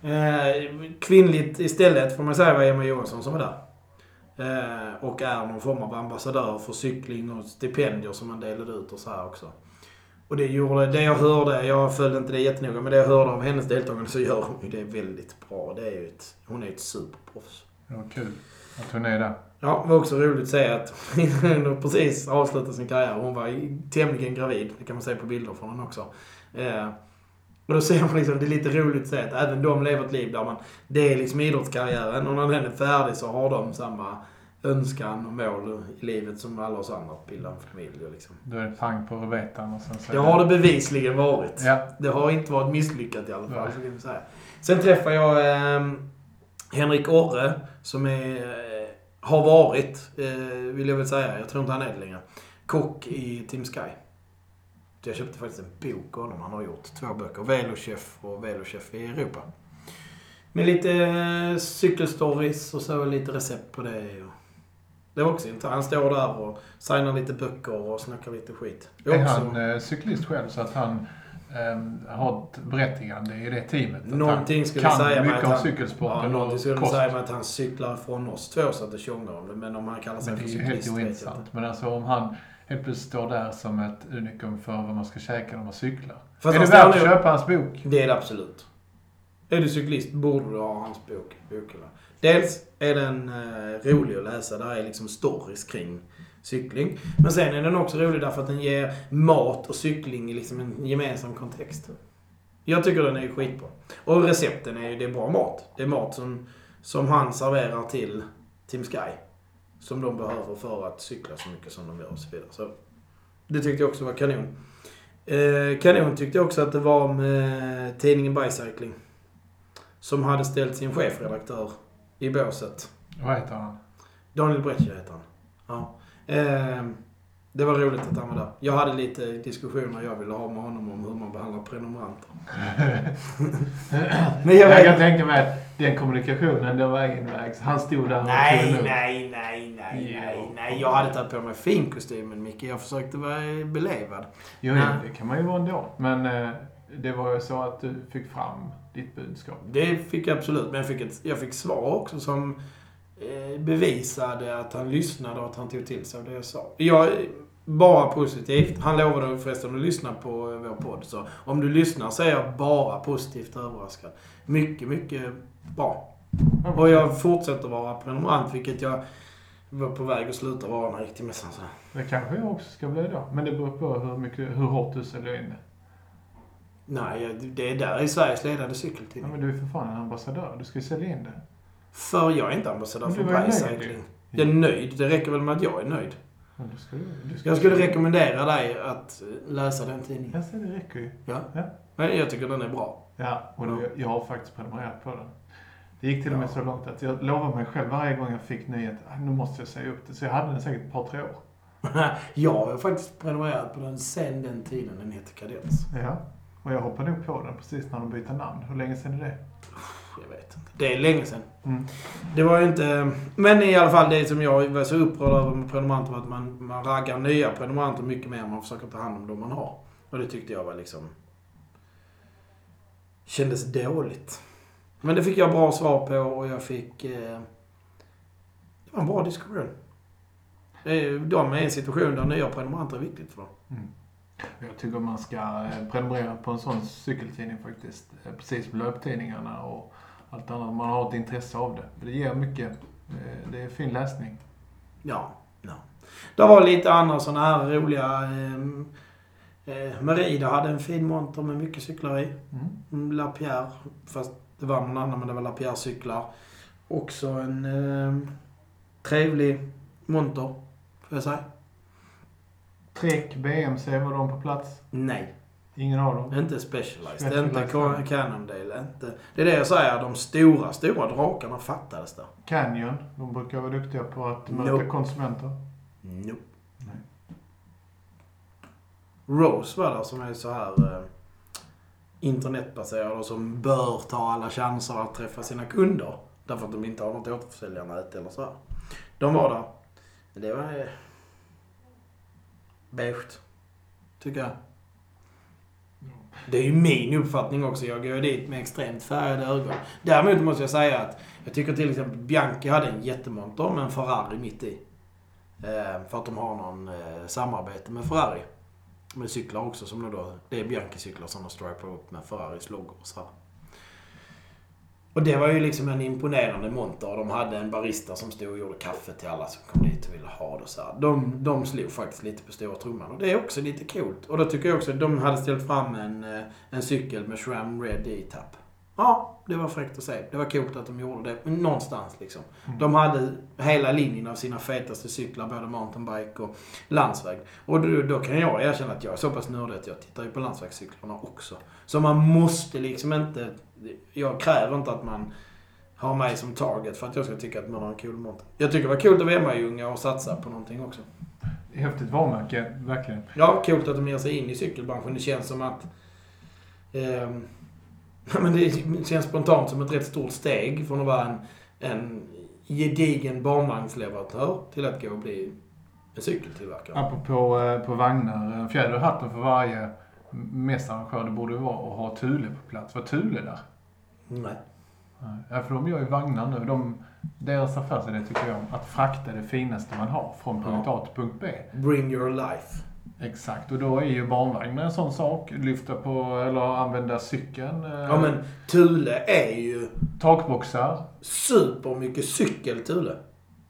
Eh, kvinnligt istället får man säga var Emma Johansson som var där. Eh, och är någon form av ambassadör för cykling och stipendier som man delade ut och så här också. Och det gjorde, det jag hörde, jag följde inte det jättenoga, men det jag hörde av hennes deltagande så gör hon ju det väldigt bra. Det är ju ett, hon är ett superproffs. Var kul att hon är där. Ja, det var också roligt att se att hon <laughs> precis avslutat sin karriär. Hon var tämligen gravid. Det kan man se på bilder från henne också. Eh, och då ser man liksom, det är lite roligt att se att även de lever ett liv där man, det är liksom idrottskarriären och när den är färdig så har de samma önskan och mål i livet som alla oss andra. Att bilda en familj och liksom. Då är det pang på ruvetan och sen så... Det har det bevisligen varit. Ja. Det har inte varit misslyckat i alla fall. Så kan säga. Sen träffade jag eh, Henrik Orre som är, eh, har varit, eh, vill jag väl säga, jag tror inte han är det längre, kock i Team Sky. Jag köpte faktiskt en bok av honom. Han har gjort två böcker. Velochef och Velochef i Europa. Med lite eh, cykelstories och så lite recept på det. Och det var också intressant. Han står där och signar lite böcker och snackar lite skit. Det Är också- han eh, cyklist själv så att han ehm, har ett berättigande i det teamet? Någonting skulle kan säga mycket att om han- cykelsporten Ja, och skulle kost. säga mig att han cyklar från oss två så att det tjongar om det. Men om han kallar sig Men det för är ju helt cyklist ointressant. Men alltså om han helt plötsligt står där som ett unikum för vad man ska käka när man cyklar. Fast är det värt att köpa hans bok? Det är det absolut. Är du cyklist borde du ha hans bok. bokhylla. Dels är den eh, rolig att läsa. Där är liksom stories kring cykling. Men sen är den också rolig därför att den ger mat och cykling i liksom en gemensam kontext. Jag tycker den är skitbra. Och recepten är ju, det är bra mat. Det är mat som, som han serverar till Team Sky. Som de behöver för att cykla så mycket som de gör och så vidare. Så det tyckte jag också var kanon. Eh, kanon tyckte jag också att det var med tidningen Bicycling. Som hade ställt sin chefredaktör i båset. Vad heter han? Daniel Breccia heter han. Ja. Eh, det var roligt att han var där. Jag hade lite diskussioner jag ville ha med honom om hur man behandlar prenumeranter. <laughs> Men jag Jag kan tänka mig att den kommunikationen, den var egenvägs. Han stod där och Nej, nej, nej, nej, Jo. nej, nej. Jag hade tagit på mig finkostymen, Micke. Jag försökte vara belevad. Jo, Nej. jo, det kan man ju vara ändå. Men eh, det var ju så att du fick fram ditt budskap. Det fick jag absolut, men jag fick, ett, jag fick svar också som eh, bevisade att han lyssnade och att han tog till sig av det jag sa. Jag, bara positivt. Han lovade förresten att lyssna på vår podd. Så om du lyssnar så är jag bara positivt överraskad. Mycket, mycket bra. Och jag fortsätter vara prenumerant, vilket jag var på väg att sluta vara när jag gick till mässan. Så. Det kanske jag också ska bli då. Men det beror på hur, mycket, hur hårt du säljer in det. Nej, det är där i Sveriges ledande Ja, cykeltidning. men du är för fan en ambassadör. Du ska ju sälja in det. För jag är inte ambassadör för Bicycling. Jag är nöjd. Det räcker väl med att jag är nöjd. Men du ska, du ska Jag skulle rekommendera dig att läsa den tidningen. Säger det räcker ju. Ja. Ja. Men jag tycker den är bra. Ja, och då, jag har faktiskt prenumererat på den. Det gick till och med Ja. så långt att jag lovade mig själv varje gång jag fick nyhet, "Ah, nu måste jag säga upp det. Så jag hade den säkert ett par, tre år. <laughs> jag har faktiskt prenumererat på den sen den tiden den heter Kadets. Ja. Och jag hoppade nog på den precis när de bytte namn. Hur länge sedan är det? Jag vet inte. Det är länge sedan. Mm. Det var ju inte... Men i alla fall det som jag var så upprörd över med prenumeranter var att man, man raggar nya prenumeranter mycket mer än man försöker ta hand om de man har. Och det tyckte jag var liksom... Kändes dåligt. Men det fick jag bra svar på och jag fick... Eh, det var en bra diskussion. De är i en situation där nya prenumeranter är viktigt för dem. Mm. Jag tycker man ska eh, prenumerera på en sån cykeltidning faktiskt. Eh, Precis som löptidningarna och allt annat. Man har ett intresse av det. Det ger mycket. Eh, Det är fin läsning. Ja. ja. Det var lite andra sådana här roliga... Eh, eh, Merida hade en fin monter med mycket cyklar i. Mm. Lapierre, fast det var någon annan men det var Lapierre cyklar. Också en eh, trevlig monter, får jag säga. Trek, BMC, var de på plats? Nej, Ingen av dem? inte Specialized, Specialized, inte Cannondale, inte... Det är det jag säger, de stora, stora drakarna fattades där. Canyon, de brukar vara duktiga på att möta Nope. konsumenter. Nope. Nej. Rose var där som är så här eh, internetbaserad och som bör ta alla chanser att träffa sina kunder. Därför att de inte har något återförsäljarnät eller så här. De var där. Det var... Eh, beige. Tycker jag. Det är ju min uppfattning också. Jag går dit med extremt färgade ögon. Däremot måste jag säga att jag tycker till exempel Bianchi hade en jättemonter med en Ferrari mitt i. Eh, för att de har någon eh, samarbete med Ferrari. Med cyklar också som då, det är Bianchi-cyklar som de stripar upp med Ferraris loggor och så här. Och det var ju liksom en imponerande monter. De hade en barista som stod och gjorde kaffe till alla som kom dit och ville ha det så här. De, de slog faktiskt lite på stora trumman och det är också lite coolt. Och då tycker jag också att de hade ställt fram en, eh, en cykel med Shram Red i tapp. Ja, det var fräckt att se. Det var coolt att de gjorde det. Någonstans liksom. Mm. De hade hela linjen av sina fetaste cyklar, både mountainbike och landsväg. Och då, då kan jag erkänna att jag är så pass nördig att jag tittar ju på landsvägscyklarna också. Så man måste liksom inte... Jag kräver inte att man har mig som target för att jag ska tycka att man har en cool monter. Jag tycker det var coolt att vara hemmaljunga och satsa på någonting också. Häftigt varumärke, verkligen. Ja, coolt att de ger sig in i cykelbranschen. Det känns som att... ja, men det känns spontant som ett rätt stort steg från att vara en, en gedigen barnvagnsleverantör till att gå och bli en cykeltillverkare. Apropå eh, på vagnar, en fjäder i hatten för varje mässarrangör det borde vara att ha Thule på plats. Var Thule där? Nej. Ja, för de gör ju vagnar nu. De, deras affärsidé tycker jag att frakta det finaste man har från punkt A till punkt B. Bring your life. Exakt, och då är ju barnvagnar en sån sak. Lyfta på, eller använda cykeln. eh, Ja, men Thule är ju Takboxar. supermycket cykel, Thule.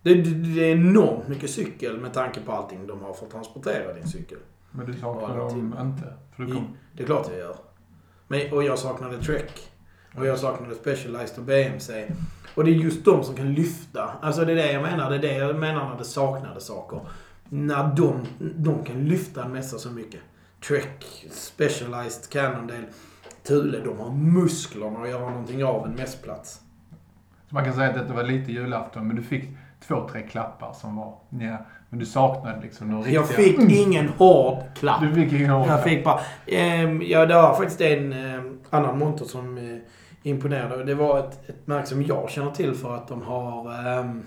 Det, det, det är enormt mycket cykel med tanke på allting de har för att transportera din cykel. Men du saknar dem inte. För du kom, Det är klart jag gör. Men, och jag saknade Trek. Och jag saknade Specialized och BMC. Och det är just de som kan lyfta. Alltså det är det jag menar. Det är det jag menar när det saknade saker. När de, de kan lyfta en mässa så mycket. Trek, Specialized, Cannondale, Thule. De har musklerna att göra någonting av en mässplats. så man kan säga att det var lite julafton, men du fick två, tre klappar som var nja, Men du saknade liksom några Jag riktiga... fick ingen hård klapp. Du fick ingen Jag fick bara... ehm, ja, det var faktiskt en ehm, annan monter som eh, imponerade. Det var ett, ett märke som jag känner till för att de har... Um,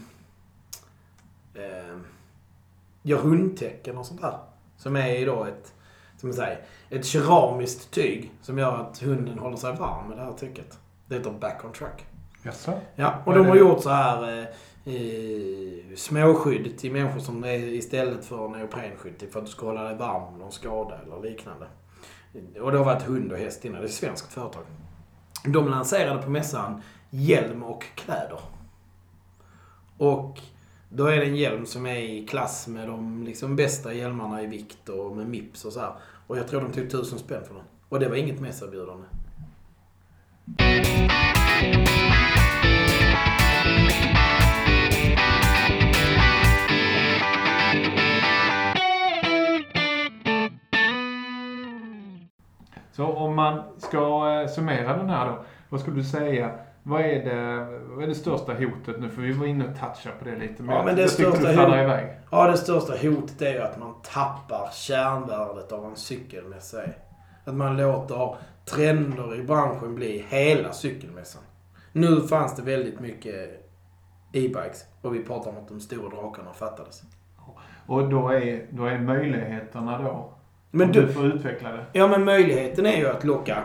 gör hundtecken och sånt där. Som är då ett som man säger, ett keramiskt tyg som gör att hunden håller sig varm med det här täcket. Det heter back on track. Jaså? Ja, och de har gjort så här eh, eh, småskydd till människor som är istället för neoprenskydd för att du ska hålla dig varm någon skada eller liknande. Och det har varit hund och häst innan. Det är ett svenskt företag. De lanserade på mässan hjälm och kläder. Och då är det en hjälm som är i klass med de liksom bästa hjälmarna i vikt och med Mips och så här. Och jag tror de tog tusen spänn för den. Och det var inget mässerbjudande. Så om man ska eh, summera den här då. Vad skulle du säga? Vad är det, vad är det största hotet nu? För vi var inne och touchade på det lite. Ja, men det jag tyckte största du fladdrar iväg. Ja, det största hotet är ju att man tappar kärnvärdet av en cykelmässa är. Att man låter trender i branschen bli hela cykelmässan. Nu fanns det väldigt mycket e-bikes och vi pratar om att de stora drakarna fattades. Och då är, då är möjligheterna då, Men du, du får utveckla det. ja, men möjligheten är ju att locka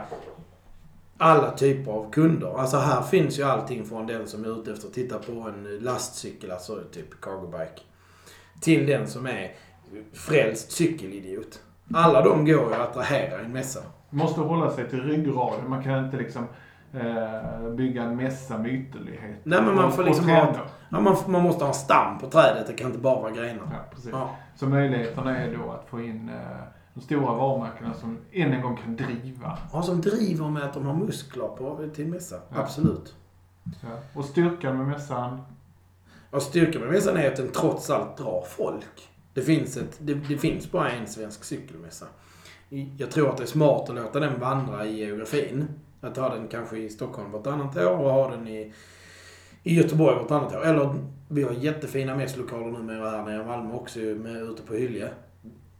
alla typer av kunder. Alltså här finns ju allting från den som är ute efter att titta på en lastcykel, alltså typ cargo bike, till den som är frälst cykelidiot. Alla de går ju att attrahera en mässa. Måste hålla sig till ryggraden. Man kan inte liksom eh, bygga en mässa med ytterlighet. Nej, men man får och liksom ha-. Ja, man, man måste ha en stam på trädet, det kan inte bara vara grenar. Ja, precis. Ja. Så möjligheterna är då att få in eh, de stora varumärkena som än en gång kan driva. Ja, som driver med att de har muskler på till mässa. Ja. Absolut. Ja. Och styrkan med mässan. Och styrkan med mässan är att den trots allt drar folk. Det finns, ett, det, det finns bara en svensk cykelmässa. Jag tror att det är smart att låta den vandra i geografin. Att ha den kanske i Stockholm vartannat år och ha den i, i Göteborg vartannat år. Eller vi har jättefina mässlokaler numera här nere i Malmö också med, ute på Hylje.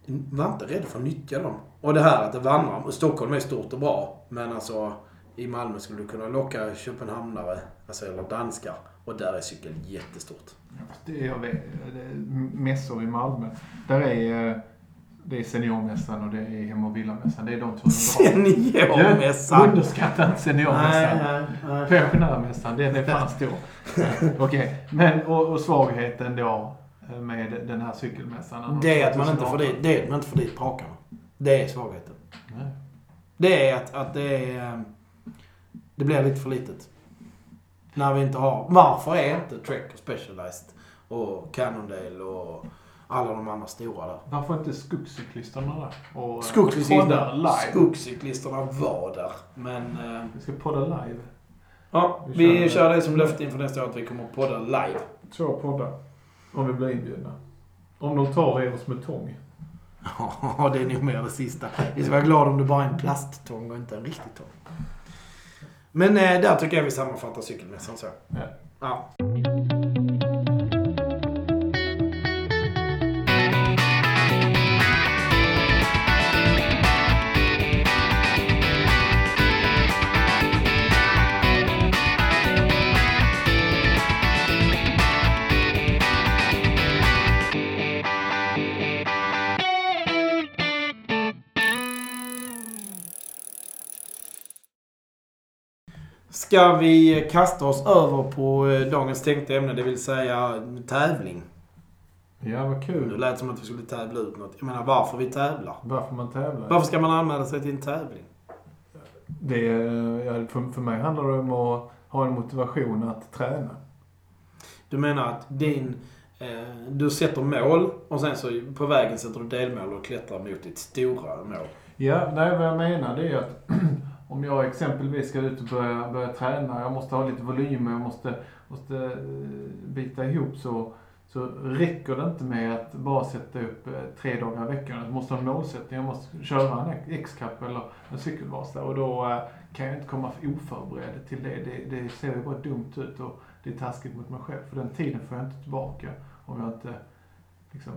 Var inte rädd för att nyttja dem. Och det här att det vandrar. Stockholm är stort och bra. Men alltså i Malmö skulle du kunna locka köpenhamnare, alltså eller danskar. Och där är cykeln jättestort. Det är, jag vet, det är mässor i Malmö. Där är, eh, det är seniormässan och det är hem och villamässan. Det är de två. Seniormässan! Underskatta inte Nej, seniormässan. nej, nej. Pensionärmässan, den är fan stor. <laughs> Okej, men och, och svagheten då med den här cykelmässan? Det är att man inte får dit, det är att man inte får dit drakarna. Det är svagheten. Nej. Det är att, att det är... eh, Det blir lite för litet. När vi inte har... Varför är inte Trek och Specialized och Cannondale och alla de andra stora där? Varför inte skogscyklisterna där? Och, eh, Skogscyklisterna, live. skogscyklisterna var där. Men... eh, Vi ska podda live. Ja, Vi vi kör- kör det som löfte inför nästa år att vi kommer att podda live. Två poddar. Om vi blir inbjudna. Om de tar er oss med tång. Ja, det är nog mer det sista. Vi ska vara glada om det bara är en plasttång och inte en riktig tång. Men eh, där tycker jag vi sammanfattar cykelmässan så. Ja. Ja. Ska vi kasta oss över på eh, dagens tänkta ämne, det vill säga tävling. Ja, vad Det kul. lät som att vi skulle tävla ut något. Jag menar varför vi tävlar. Varför man tävlar. Varför ska man anmäla sig till en tävling? Det, ja, för, för mig handlar det om att ha en motivation att träna. Du menar att din... Eh, du sätter mål och sen så på vägen sätter du delmål och klättrar mot ditt stora mål. Ja, nej, vad jag menar det är att <clears throat> om jag exempelvis ska ut och börja, börja träna, jag måste ha lite volym och jag måste, måste eh, bita ihop så, så räcker det inte med att bara sätta upp eh, tre dagar i veckan. Jag måste ha en målsättning, jag måste köra en X-cup eller en cykelvasa och då eh, kan jag inte komma oförberedd till det. det. Det ser ju bara dumt ut och det är taskigt mot mig själv. För den tiden får jag inte tillbaka om jag inte liksom,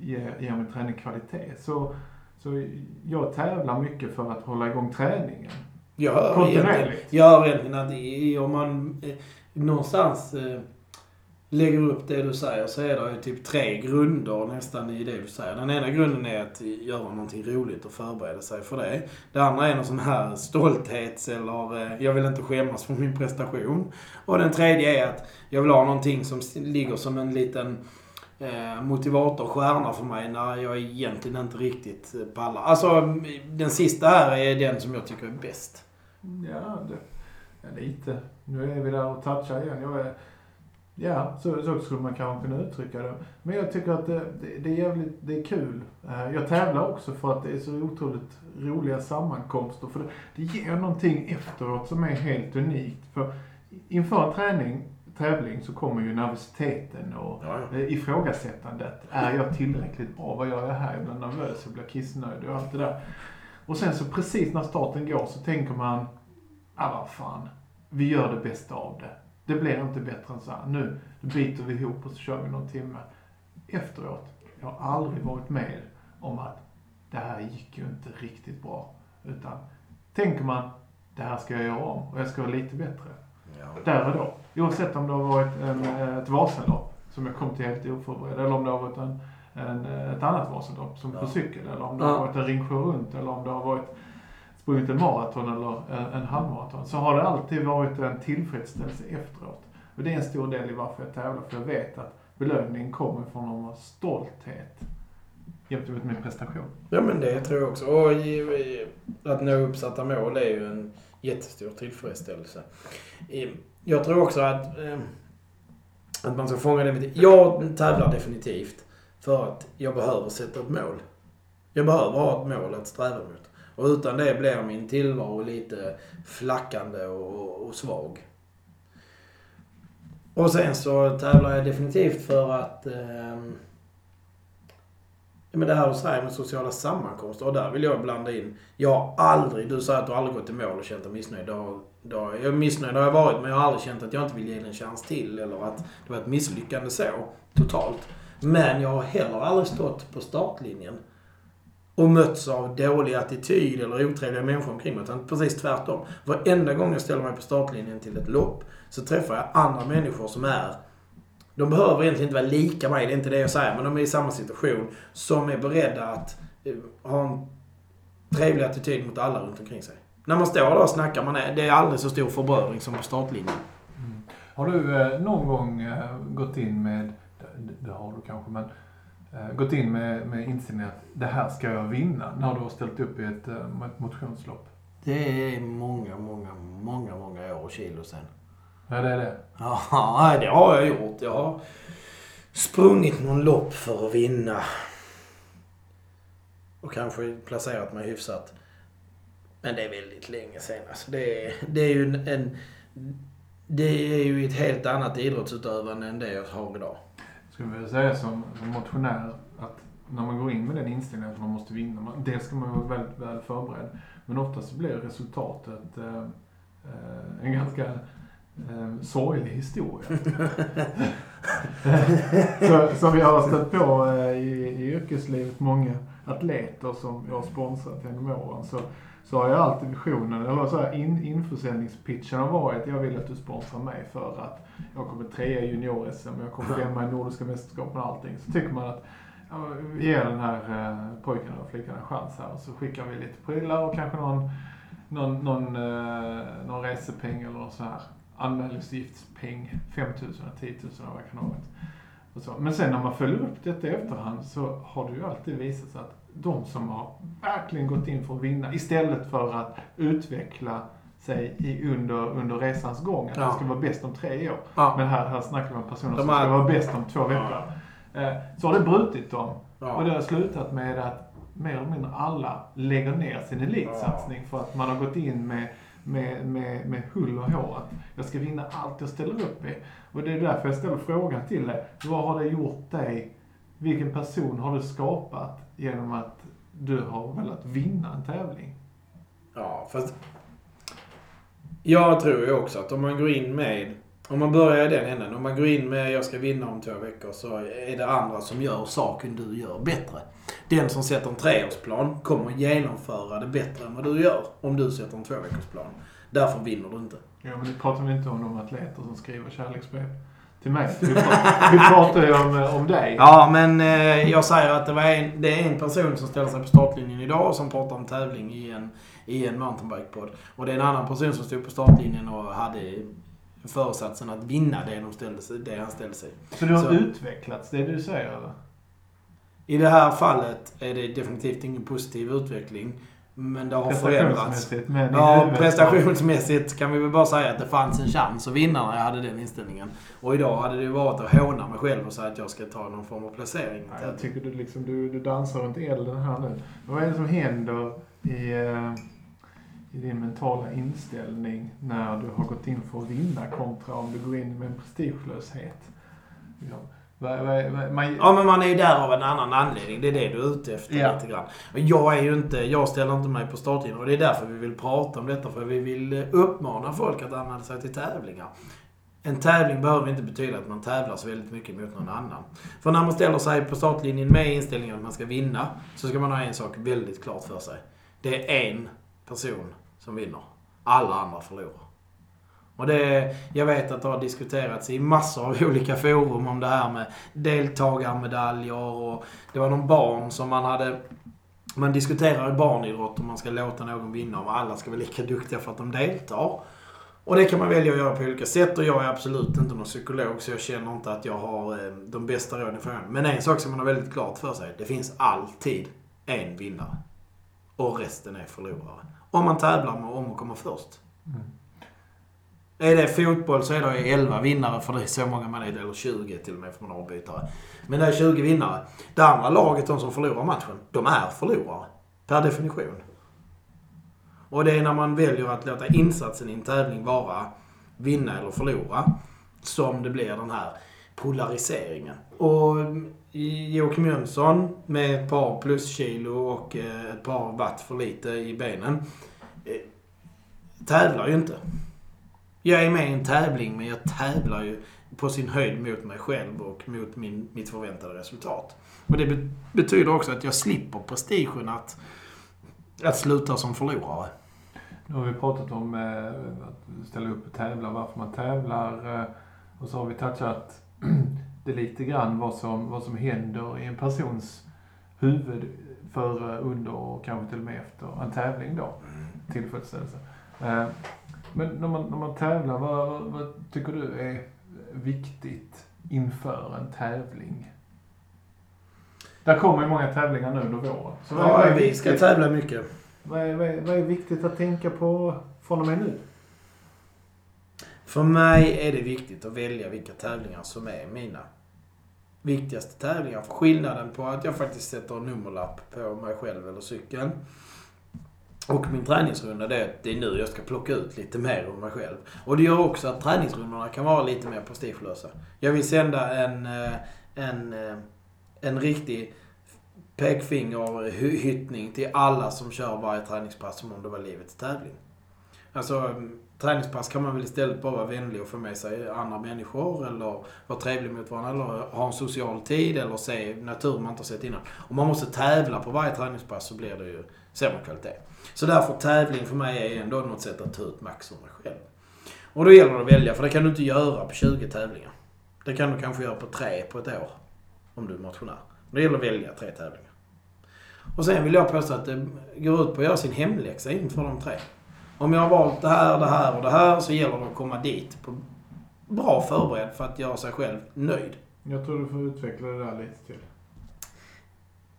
ger, ger min träning kvalitet. Så så jag tävlar mycket för att hålla igång träningen. Hör Kontinuerligt. hör egentligen att om man eh, någonstans eh, lägger upp det du säger så är det ju typ tre grunder nästan i det du säger. Den ena grunden är att göra någonting roligt och förbereda sig för det. Det andra är någon sån här stolthets eller eh, jag vill inte skämmas för min prestation. Och den tredje är att jag vill ha någonting som ligger som en liten eh, motivator, stjärna för mig när jag egentligen inte riktigt pallar. Alltså den sista här är den som jag tycker är bäst. Ja, det, ja, lite. Nu är vi där och touchar igen. Jag är, Ja, så, så skulle man kanske kunna uttrycka det. Men jag tycker att det, det, det, är jävligt, det är kul. Eh, jag tävlar också för att det är så otroligt roliga sammankomster. För det, det ger någonting efteråt som är helt unikt. För inför en träning, tävling så kommer ju nervositeten och ja, ja. Eh, ifrågasättandet. Är jag tillräckligt bra? Vad gör jag här? Jag blir nervös, jag blir kissnödig och allt det där. Och sen så precis när starten går så tänker man, ah vad fan, vi gör det bästa av det det blir inte bättre än så här. Nu biter vi ihop och så kör vi någon timme. Efteråt, jag har aldrig varit med om att det här gick ju inte riktigt bra. Utan tänker man, det här ska jag göra om och jag ska vara lite bättre. Ja. Där och då. Oavsett om det har varit en, ett Vasalopp som jag kom till helt oförberedd eller om det har varit en, en ett annat Vasalopp som ja. på cykel eller om det ja. har varit en Ringsjö runt eller om det har varit sprungit en maraton eller en, halvmaraton så har det alltid varit en tillfredsställelse efteråt. Och det är en stor del i varför jag tävlar, för jag vet att belöningen kommer från någon stolthet gentemot min prestation. Ja men det tror jag också. Och att nå uppsatta mål är ju en jättestor tillfredsställelse. Jag tror också att, eh, att man ska fånga det Jag tävlar definitivt för att jag behöver sätta ett mål. Jag behöver ha ett mål att sträva mot. Och utan det blir min tillvaro lite flackande och, och svag. Och sen så tävlar jag definitivt för att... Eh, men det här du säger med sociala sammankomster. Och där vill jag blanda in. Jag har aldrig... Du säger att du aldrig gått i mål och känt dig missnöjd. Då, då, jag är missnöjd har jag varit, men jag har aldrig känt att jag inte vill ge den en chans till. Eller att det var ett misslyckande så, totalt. Men jag har heller aldrig stått på startlinjen och mötts av dålig attityd eller otrevliga människor omkring mig. Utan precis tvärtom. Varenda gång jag ställer mig på startlinjen till ett lopp så träffar jag andra människor som är de behöver egentligen inte vara lika mig, det är inte det jag säger, men de är i samma situation. Som är beredda att eh, ha en trevlig attityd mot alla runt omkring sig. När man står där och snackar, man är, det är aldrig så stor förbrödring som på startlinjen. Mm. Har du eh, någon gång eh, gått in med, det, det har du kanske, men eh, gått in med, med inställningen att det här ska jag vinna när du har ställt upp i ett, eh, ett motionslopp? Det är många, många, många, många år och kilo sen. Ja, det är det? Ja, <laughs> det har jag gjort. Jag har sprungit någon lopp för att vinna. Och kanske placerat mig hyfsat. Men det är väldigt länge sen. Alltså det, är, det är ju en, en det är ju ett helt annat idrottsutövande än det jag har idag skulle vilja säga som, som motionär att när man går in med den inställningen att man måste vinna, man, dels ska man vara väldigt väl förberedd, men oftast så blir resultatet eh, eh, en ganska eh, sorglig historia. <laughs> så, som vi har stött på eh, i, i yrkeslivet, många atleter som jag har sponsrat genom åren, så så har jag alltid visionen, eller så här in, införsäljningspitchen har varit, jag vill att du sponsrar mig för att jag kommer trea i junior-SM, jag kommer <laughs> femma i Nordiska mästerskapen och allting. Så tycker man att ja, vi ger den här eh, pojken eller flickan en chans här och så skickar vi lite prylar och kanske någon, någon, någon, eh, någon resepeng eller någon sån här anmälningsgiftspeng, 5 000 eller 10 000 eller vad det kan ha varit. Men sen när man följer upp detta i efterhand så har det ju alltid visat sig att de som har verkligen gått in för att vinna istället för att utveckla sig i, under, under resans gång. Att ja. det ska vara bäst om tre år. Ja. Men här, här snackar vi om personer de som ska vara bäst om två veckor. Ja. Eh, så har det brutit dem. Och det har slutat med att mer eller mindre alla lägger ner sin elitsatsning för att man har gått in med med, med, med hull och hår. Att jag ska vinna allt jag ställer upp i. Och det är därför jag ställer frågan till dig. Vad har det gjort dig? Vilken person har du skapat genom att du har velat vinna en tävling. Ja, fast jag tror ju också att om man går in med, om man börjar i den änden, om man går in med jag ska vinna om två veckor så är det andra som gör saken du gör bättre. Den som sätter en treårsplan kommer genomföra det bättre än vad du gör om du sätter en tvåveckorsplan. Därför vinner du inte. Ja, men du pratar väl inte om de atleter som skriver kärleksbrev till mig. Vi pratar, vi pratar ju om, om dig. Ja, men eh, jag säger att det, var en, det är en person som ställer sig på startlinjen idag och som pratar om tävling i en, i en mountainbike-podd. Och det är en annan person som stod på startlinjen och hade föresatsen att vinna det, de ställde sig, det han ställde sig. Så du har Så- utvecklats, det du säger eller? I det här fallet är det definitivt ingen positiv utveckling. Men det har förändrats. Men Ja, prestationsmässigt kan vi väl bara säga att det fanns en chans att vinna när jag hade den inställningen. Och idag hade det varit att håna mig själv och säga att jag ska ta någon form av placering. Ja, jag tycker du, liksom, du, du dansar runt elden här nu. Vad är det som händer i, eh, i din mentala inställning när du har gått in för att vinna kontra om du går in med en prestigelöshet? Ja. Man, Ja, men man är ju där av en annan anledning. Det är det du är ute efter Ja. lite grann. Men jag är ju inte, jag ställer inte mig på startlinjen och det är därför vi vill prata om detta. För vi vill eh, uppmana folk att anmäla sig till tävlingar. En tävling behöver inte betyda att man tävlar så väldigt mycket mot någon annan. För när man ställer sig på startlinjen med inställningen att man ska vinna, så ska man ha en sak väldigt klart för sig. Det är en person som vinner. Alla andra förlorar. Och det, jag vet att det har diskuterats i massor av <laughs> olika forum om det här med deltagarmedaljer och det var någon barn som man hade... Man diskuterar i barnidrott om man ska låta någon vinna och alla ska vara lika duktiga för att de deltar. Och det kan man välja att göra på olika sätt och jag är absolut inte någon psykolog så jag känner inte att jag har eh, de bästa råden för frågan. Men en sak som man har väldigt klart för sig. Det finns alltid en vinnare. Och resten är förlorare. Om man tävlar med om att komma först. Mm. Är det fotboll så är det 11 vinnare för det är så många man är. Eller 20 till och med för man har avbytare. Men det är 20 vinnare. Det andra laget, de som förlorar matchen, de är förlorare. Per definition. Och det är när man väljer att låta insatsen i en tävling vara vinna eller förlora som det blir den här polariseringen. Och Joakim Jönsson med ett par pluskilo och eh, ett par watt för lite i benen eh, tävlar ju inte. Jag är med i en tävling men jag tävlar ju på sin höjd mot mig själv och mot min, mitt förväntade resultat. Och det be- betyder också att jag slipper prestigen att, att sluta som förlorare. Nu har vi pratat om eh, att ställa upp och tävla, varför man tävlar. Eh, och så har vi touchat <clears throat> det lite grann vad som, vad som händer i en persons huvud före, under och kanske till och med efter en tävling då. Tillfredsställelse. Eh, men när man, när man tävlar, vad, vad, vad tycker du är viktigt inför en tävling? Där kommer ju många tävlingar nu under våren. Så vad, Ja, vi ska tävla mycket. Vad är, vad, är, vad är viktigt att tänka på från och med nu? För mig är det viktigt att välja vilka tävlingar som är mina viktigaste tävlingar. För skillnaden på att jag faktiskt sätter en nummerlapp på mig själv eller cykeln och min träningsrunda det är att det är nu jag ska plocka ut lite mer om mig själv. Och det gör också att träningsrundorna kan vara lite mer prestigelösa. Jag vill sända en, eh, en, eh, en riktig pekfingerhyttning till alla som kör varje träningspass som om det var livets tävling. Alltså, mm, träningspass kan man väl istället bara vara vänlig och få med sig andra människor eller vara trevlig mot varandra eller ha en social tid eller se natur man inte har sett innan. Om man måste tävla på varje träningspass så blir det ju sämre kvalitet. Så därför tävling för mig är ändå något sätt att ta ut max ur mig själv. Och då gäller det att välja, för det kan du inte göra på 20 tävlingar. Det kan du kanske göra på tre på ett år. Om du är motionär. Det gäller att välja tre tävlingar. Och sen vill jag påstå att det går ut på att göra sin hemläxa inför de tre. Om jag har valt det här, det här och det här så gäller det att komma dit på bra förberedd för att göra sig själv nöjd. Jag tror du får utveckla det där lite till.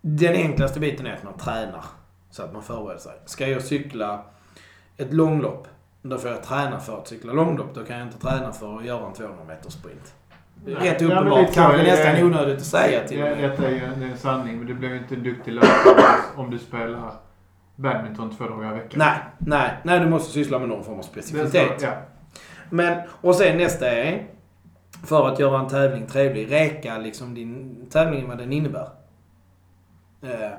Den enklaste biten är att man tränar så att man förbereder sig. Ska jag cykla ett långlopp, då får jag träna för att cykla långlopp. Då kan jag inte träna för att göra en 200 meters sprint. Det Nej, Rätt ja, uppenbart. så, Kanske nästan onödigt att säga till Ja, mig. detta är ju en, det är en sanning, men du blir ju inte en duktig löpare om du spelar badminton två dagar i veckan. Nej, nej, nej. Du måste syssla med någon form av Det specificitet. så, ja. Men, och sen nästa är, för att göra en tävling trevlig, räka liksom din tävling vad den innebär. Eh,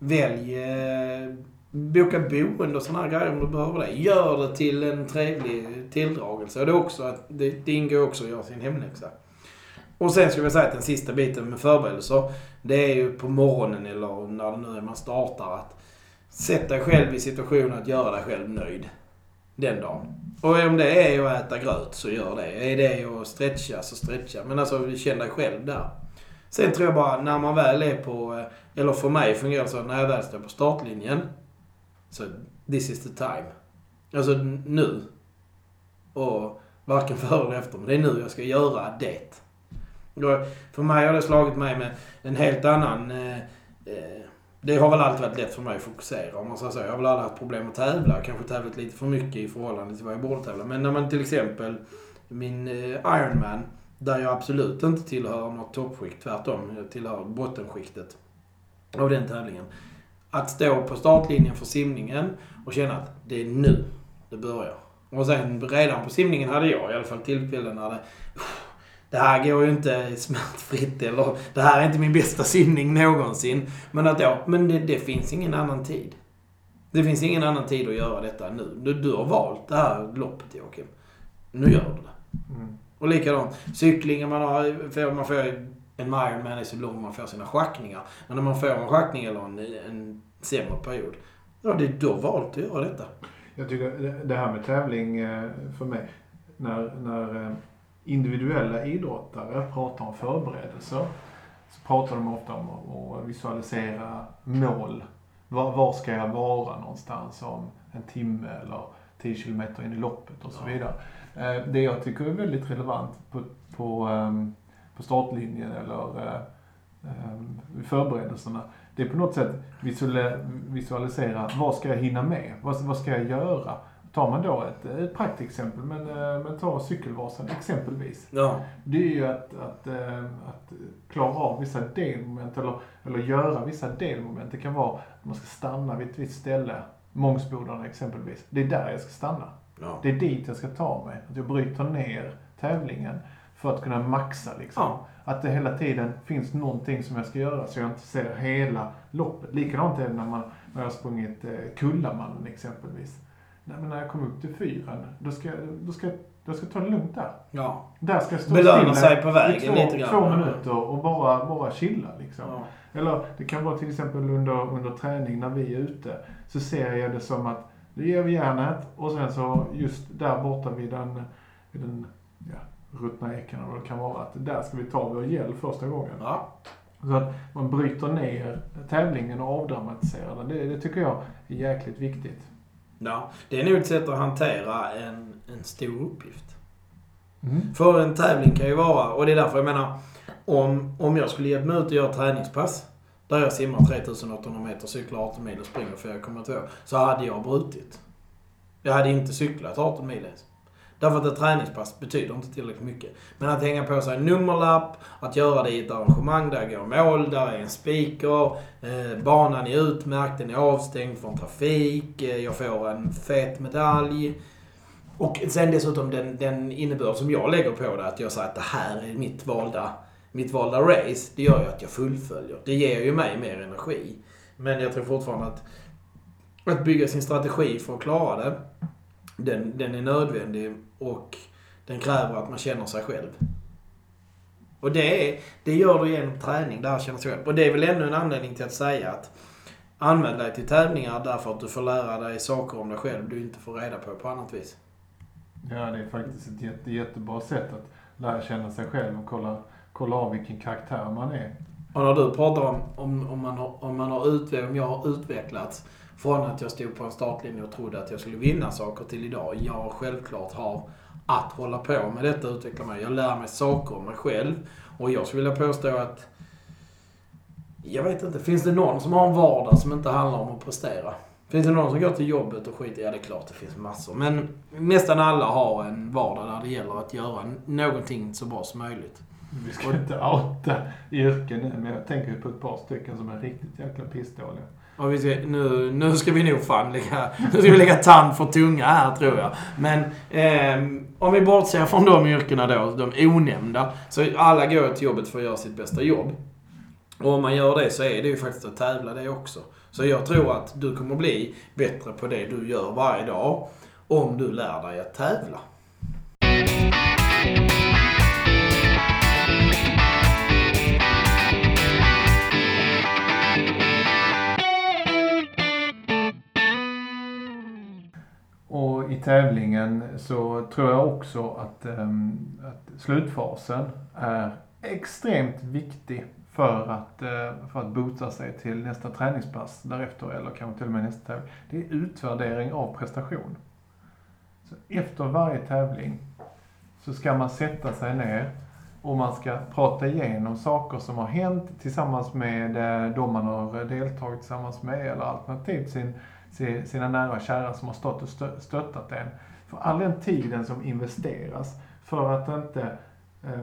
välj, eh, boka boende och sådana grejer om du behöver det. Gör det till en trevlig tilldragelse. Och det, är också att, det, det ingår också att göra sin hemläxa. Och sen skulle jag säga att den sista biten med förberedelser, det är ju på morgonen eller när det nu är man startar att sätta dig själv i situationen att göra dig själv nöjd. den dagen. Och om det är att äta gröt så gör det. Är det att stretcha så stretcha. Men alltså känn dig själv där. Sen tror jag bara när man väl är på, eh, eller för mig fungerar det så när jag väl står på startlinjen. Så this is the time. Alltså nu. Och varken <laughs> före eller efter. Men det är nu jag ska göra det. För mig har det slagit mig med en helt annan... Eh, eh, det har väl alltid varit lätt för mig att fokusera om man säger så. Jag har väl aldrig haft problem att tävla. Kanske tävlat lite för mycket i förhållande till vad jag borde tävla. Men när man till exempel min eh, Ironman. Där jag absolut inte tillhör något toppskikt. Tvärtom, jag tillhör bottenskiktet av den tävlingen. Att stå på startlinjen för simningen och känna att det är nu det börjar. Och sen redan på simningen hade jag i alla fall tillfällen när det... Det här går ju inte smärtfritt eller det här är inte min bästa simning någonsin. Men att då, men det, det finns ingen annan tid. Det finns ingen annan tid att göra detta nu. Du, du har valt det här loppet Joakim. Nu gör du det. Mm. Och likadant, cyklingen man har, får, man får en Ironman är så lång man får sina schackningar. Men när man får en schackning eller en, en sämre period, ja det är då valt att göra detta. Jag tycker det- här med tävling eh, för mig, när, när eh, individuella idrottare pratar om förberedelser så pratar de ofta om att- visualisera mål. Var, var ska jag vara någonstans om en timme eller 10 kilometer in i loppet och så vidare. Det jag tycker är väldigt relevant på, på, ehm, på startlinjen eller eh, ehm, vid förberedelserna det är på något sätt visualisera, vad ska jag hinna med? Vad, vad ska jag göra? Tar man då ett, ett praktexempel, men, eh, men ta cykelvasan exempelvis. Ja. Det är ju att, att, eh, att klara av vissa delmoment eller, eller göra vissa delmoment. Det kan vara att man ska stanna vid ett visst ställe. Mångsbodarna exempelvis. Det är där jag ska stanna. Ja. Det är dit jag ska ta mig. Att jag bryter ner tävlingen för att kunna maxa liksom. Ja. Att det hela tiden finns någonting som jag ska göra så jag inte ser hela loppet. Likadant är det när, man, när jag har sprungit eh, Kullamannen exempelvis. Nej, men när jag kommer upp till fyran, då ska, då ska, jag- då ska ta det lugnt där. ja. Där ska jag stå Belöna stilla sig på vägen två, lite grann. två minuter och bara, bara chilla liksom. ja. Eller det kan vara till exempel under, under träning när vi är ute. Så ser jag det som att nu ger vi järnet och sen så just där borta vid den, vid den ja, ruttna eken eller det kan vara. Att där ska vi ta vår gäll första gången. ja. Så att man bryter ner tävlingen och avdramatiserar den. Det, det tycker jag är jäkligt viktigt. Ja, det är nog ett sätt att hantera en, en stor uppgift. Mm. För en tävling kan ju vara, och det är därför jag menar, om, om jag skulle ge mig ut och göra träningspass där jag simmar 3800 meter, cyklar 18 mil och springer 4,2 så hade jag brutit. Jag hade inte cyklat 18 mil ens. Därför att ett träningspass betyder inte tillräckligt mycket. Men att hänga på sig en nummerlapp, att göra det i ett arrangemang där jag går mål, där är en speaker, eh, banan är utmärkt, den är avstängd från trafik, eh, jag får en fet medalj. Och sen dessutom den, den innebörd som jag lägger på det, att jag säger att det här är mitt valda, mitt valda race. Det gör ju att jag fullföljer. Det ger ju mig mer energi. Men jag tror fortfarande att, att bygga sin strategi för att klara det, den, den är nödvändig och den kräver att man känner sig själv. Och det, är, det gör du genom träning, där känner sig själv. Och det är väl ännu en anledning till att säga att anmäl dig till tävlingar därför att du får lära dig saker om dig själv du inte får reda på på annat vis. Ja, det är faktiskt ett jätte, jättebra sätt att lära känna sig själv och kolla, kolla av vilken karaktär man är. Och när du pratar om, om, om, man, har, om, man har utveck, om jag har utvecklats från att jag stod på en startlinje och trodde att jag skulle vinna saker till idag. Jag självklart har att hålla på med detta och utveckla mig. Jag lär mig saker om mig själv. Och jag skulle vilja påstå att... Jag vet inte. Finns det någon som har en vardag som inte handlar om att prestera? Finns det någon som går till jobbet och skiter? Ja, det är klart det finns massor. Men nästan alla har en vardag där det gäller att göra någonting så bra som möjligt. Vi ska inte outa yrken nu, men jag tänker på ett par stycken som är riktigt jäkla pissdåliga. Och vi ska, nu, nu ska vi nog fan lägga, nu ska vi lägga tand för tunga här tror jag. Men eh, om vi bortser från de yrkena då, de onämnda. Så alla går till jobbet för att göra sitt bästa jobb. Och om man gör det så är det ju faktiskt att tävla det också. Så jag tror att du kommer bli bättre på det du gör varje dag. Om du lär dig att tävla. I tävlingen så tror jag också att, ehm, att slutfasen är extremt viktig för att, eh, för att bota sig till nästa träningspass därefter eller kanske till och med nästa tävling. Det är utvärdering av prestation. Så efter varje tävling så ska man sätta sig ner och man ska prata igenom saker som har hänt tillsammans med eh, de man har eh, deltagit tillsammans med eller alternativt sin, sina nära och kära som har stått och stöttat en. För all den tiden som investeras för att inte eh,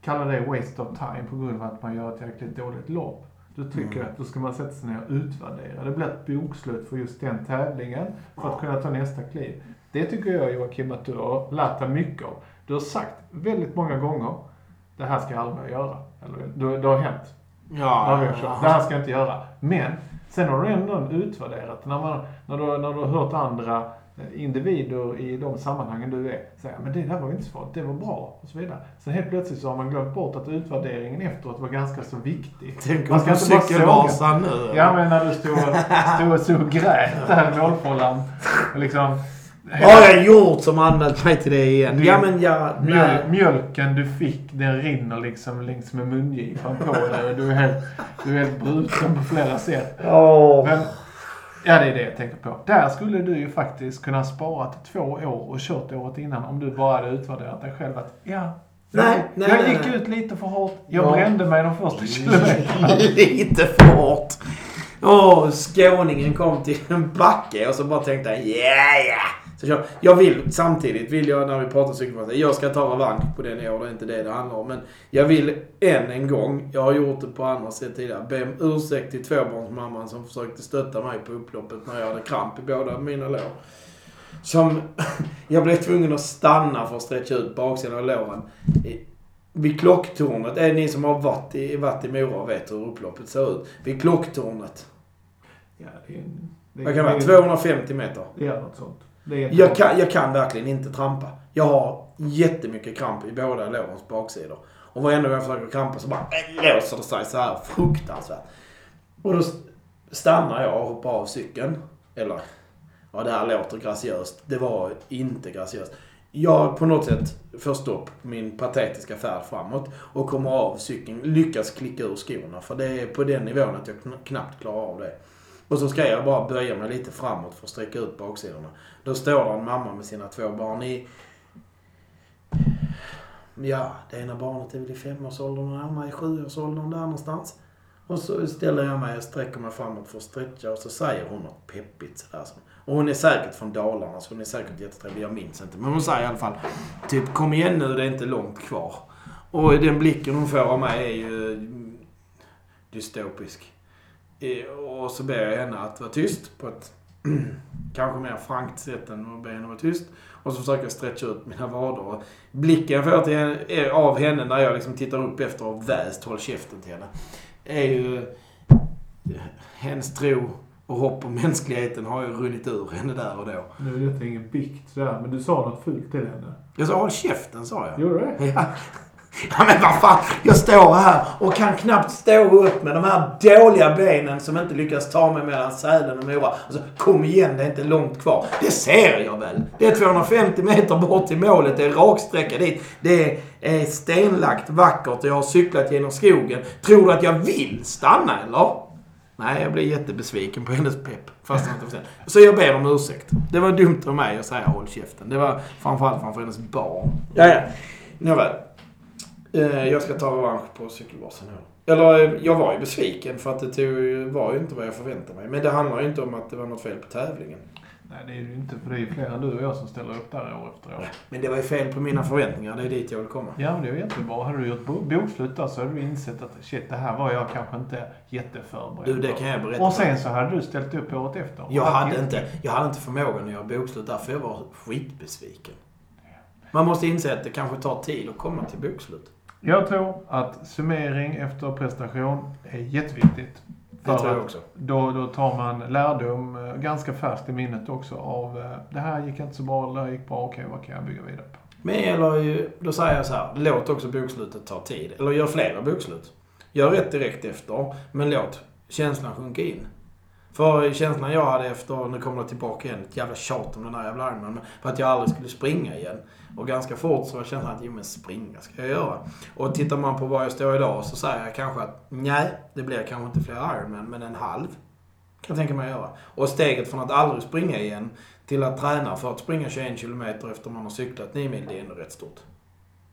kalla det waste of time på grund av att man gör ett jäkligt dåligt lopp. Då tycker jag mm. att då ska man sätta sig ner och utvärdera. Det blir ett bokslut för just den tävlingen för att kunna ta nästa kliv. Det tycker jag Joakim att du har lärt dig mycket av. Du har sagt väldigt många gånger, det här ska jag aldrig göra. Eller, det, har hänt. Ja, ja, Det här ska jag inte göra. Men, sen har du ändå utvärderat. När, man, när, du, när du har hört andra individer i de sammanhangen du är säger men det där var inte så farligt, det var bra och så vidare. Sen helt plötsligt så har man glömt bort att utvärderingen efteråt var ganska så viktig. Tänk om cykelvasan nu. Ja men när du stod, stod och, och grät där i målfållan. Liksom, har jag gjort som anmält mig till det igen? Du, ja men ja, mjöl, Mjölken du fick, den rinner liksom längs med mungipan på dig. Du är helt, du är helt bruten på flera sätt. Oh. Men, Ja, det är det jag tänker på. Där skulle du ju faktiskt kunna spara till två år och kört året innan om du bara hade utvärderat dig själv att ja, Nej, nej, jag gick nej. ut lite för hårt. Jag ja. brände mig de första kilometrarna. lite för hårt. Åh, skåningen kom till en backe och så bara tänkte jag, ja, yeah. Yeah. Så jag, jag vill, samtidigt vill jag när vi pratar cykelfart, jag ska ta revansch på den i år, det är inte det det handlar om. Men jag vill än en gång, jag har gjort det på andra sätt tidigare, be om ursäkt till tvåbarnsmamman som försökte stötta mig på upploppet när jag hade kramp i båda mina lår. Som, <laughs> jag blev tvungen att stanna för att stretcha ut baksidan av låren. Vid klocktornet, är ni som har varit i, varit i Mora och vet hur upploppet ser ut. Vid klocktornet. Ja, det är, det är, Vad kan det vara? 250 meter? Ja, något sånt. Jag kan, jag kan verkligen inte trampa. Jag har jättemycket kramp i båda lårens baksidor. Och varenda gång jag försöker krampa så bara låser det sig så här fruktansvärt. Och då stannar jag och hoppar av cykeln. Eller, ja det här låter graciöst. Det var inte graciöst. Jag på något sätt får stopp min patetiska färd framåt och kommer av cykeln. Lyckas klicka ur skorna. För det är på den nivån att jag knappt klarar av det. Och så ska jag bara böja mig lite framåt för att sträcka ut baksidorna. Då står där en mamma med sina två barn i... Ja, det ena barnet är väl i femårsåldern och det andra i sjuårsåldern där någonstans. Och så ställer jag mig och sträcker mig framåt för att stretcha och så säger hon något peppigt sådär. Och hon är säkert från Dalarna så hon är säkert jättetrevlig. Jag minns inte. Men hon säger i alla fall typ kom igen nu, det är inte långt kvar. Och den blicken hon får av mig är ju dystopisk. Och så ber jag henne att vara tyst på ett <clears throat> kanske mer frankt sätt än att be henne vara tyst. Och så försöker jag stretcha ut mina vader. Blicken jag får till henne, av henne när jag liksom tittar upp efter och väst håll käften till henne. Är ju... Hennes tro och hopp om mänskligheten har ju runnit ur henne där och då. Nu är detta ingen bikt sådär, men du sa något fult till henne. Jag sa håll käften, sa jag. Gjorde du det? Ja. <laughs> Ja men vad fan, jag står här och kan knappt stå upp med de här dåliga benen som inte lyckas ta mig mellan Sälen och Mora. Alltså, kom igen, det är inte långt kvar. Det ser jag väl. Det är 250 meter bort till målet, det är raksträcka dit. Det är stenlagt, vackert och jag har cyklat genom skogen. Tror du att jag vill stanna eller? Nej, jag blir jättebesviken på hennes pepp. Fast inte Så jag ber om ursäkt. Det var dumt av mig att säga håll käften. Det var framförallt framför hennes barn. Ja, ja. Nåväl. Eh, jag ska ta revansch på cykelbasen här. Eller, eh, jag var ju besviken för att det tog, var ju inte vad jag förväntade mig. Men det handlar ju inte om att det var något fel på tävlingen. Nej, det är det ju inte. För det är ju fler än du och jag som ställer upp där år efter år. Men det var ju fel på mina förväntningar. Det är dit jag vill komma. Ja, men det är jättebra. Hade du gjort bokslut där så hade du insett att shit, det här var jag kanske inte jätteförberedd Du, det kan jag berätta. Och sen så hade du ställt upp året efter. Jag hade, inte, jag hade inte förmågan att göra bokslut där, för jag var skitbesviken. Man måste inse att det kanske tar tid att komma till bokslut. Jag tror att summering efter prestation är jätteviktigt. För det tror jag också. Då, då tar man lärdom eh, ganska färskt i minnet också av eh, det här gick inte så bra, det här gick bra, okej vad kan jag bygga vidare på? Men eller ju, då säger jag så här, låt också bokslutet ta tid. Eller gör flera bokslut. Gör ett direkt efter, men låt känslan sjunka in. För känslan jag hade efter, nu kommer det tillbaka igen, ett jävla tjat om den där jävla Ironman. men För att jag aldrig skulle springa igen. Och ganska fort så var känslan att, jo men springa ska jag göra. Och tittar man på var jag står idag så säger jag kanske att, nej, det blir kanske inte fler Ironman, men en halv. Kan jag tänka mig att göra. Och steget från att aldrig springa igen till att träna för att springa 21 kilometer efter man har cyklat 9 mil, det är ändå rätt stort.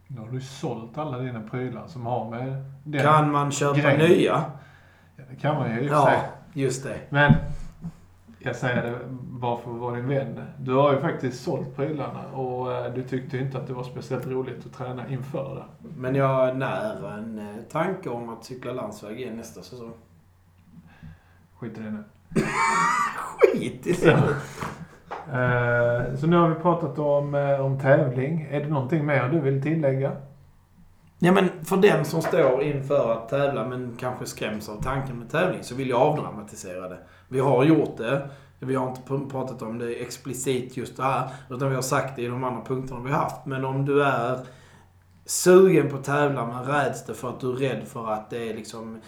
Nu har du sålt alla dina prylar som har med den. Kan man köpa grejen. nya? Ja, det kan man ju i och för sig. Ja, just det. Men jag säger det bara för att vara din vän. Du har ju faktiskt sålt prylarna och eh, du tyckte inte att det var speciellt roligt att träna inför det. Men jag när en eh, tanke om att cykla landsväg igen nästa säsong. Skit i det nu. Skit i det! Eh, Så nu har vi pratat om, om tävling. Är det någonting mer du vill tillägga? Ja men för den som står inför att tävla men kanske skräms av tanken med tävling så vill jag avdramatisera det. Vi har gjort det. Vi har inte pratat om det explicit just det här. Utan vi har sagt det i de andra punkterna vi har haft. Men om du är sugen på att tävla men räds det för att du är rädd för att det är liksom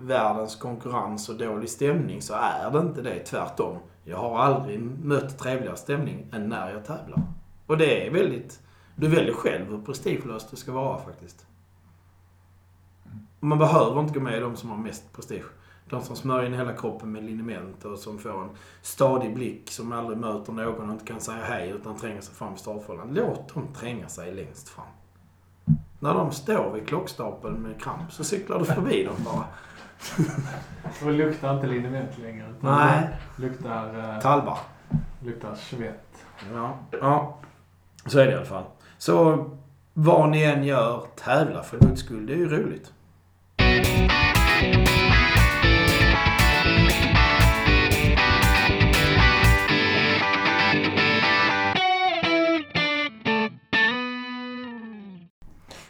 världens konkurrens och dålig stämning så är det inte det. Tvärtom. Jag har aldrig mött trevligare stämning än när jag tävlar. Och det är väldigt... Du väljer själv hur prestigelöst det ska vara faktiskt. Man behöver inte gå med i de som har mest prestige. De som smörjer in hela kroppen med liniment och som får en stadig blick, som aldrig möter någon och inte kan säga hej utan tränger sig fram i startfållan. Låt dem tränga sig längst fram. När de står vid klockstapeln med kramp så cyklar du förbi dem bara. Och luktar inte liniment längre. Nej. Luktar, eh, Talbar. luktar svett. Ja, ja. Så är det i alla fall. Så vad ni än gör, tävla för guds skull. Det är ju roligt.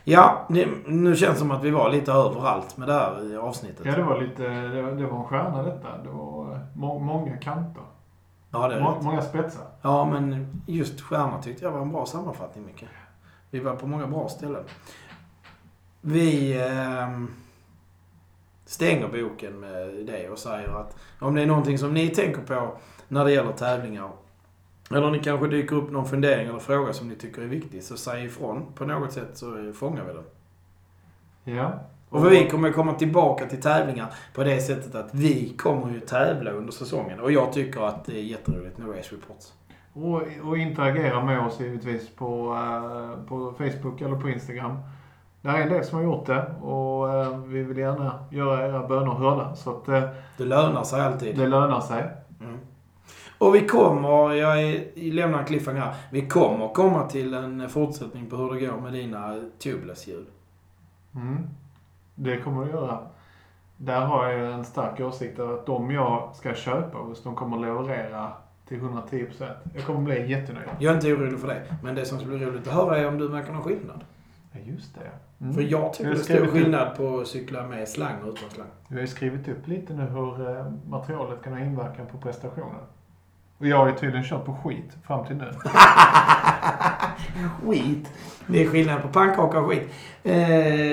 Ja, nu känns det som att vi var lite överallt med det här i avsnittet. Ja, det var lite, det var, det var en stjärna detta. Det var eh, må, många kanter. Ja, det är Må, många spetsar. Ja, men just stjärna tyckte jag var en bra sammanfattning, Micke. Vi var på många bra ställen. Vi ehm, stänger boken med det och säger att om det är någonting som ni tänker på när det gäller tävlingar eller ni kanske dyker upp någon fundering eller fråga som ni tycker är viktig, så säg ifrån. På något sätt så eh, fångar vi den. Ja. Och för vi kommer komma tillbaka till tävlingar på det sättet att vi kommer ju tävla under säsongen. Och jag tycker att det är jätteroligt med Race Reports. Och, och interagera med oss givetvis på, eh, på Facebook eller på Instagram. Det är en del som har gjort det och eh, vi vill gärna göra era böner hörda. Så att eh, Det lönar sig alltid. det lönar sig. Mm. Och vi kommer, jag lämnar en cliffhanger här. Vi kommer komma till en fortsättning på hur det går med dina tubeless-hjul. Mm. Det kommer det göra. Där har jag en stark åsikt att de jag ska köpa hos, de kommer leverera till 110%. Jag kommer bli jättenöjd. Jag är inte orolig för det. Men det som skulle bli roligt att höra är om du märker någon skillnad. Ja, just det. Mm. För jag tycker Jag det är stor skillnad på att cykla med slang och utan slang. Vi har ju skrivit upp lite nu hur eh, materialet kan ha inverkan på prestationen. Och jag har ju tydligen kört på skit fram till nu. <laughs> skit. Det är skillnad på pannkaka och skit. Eh,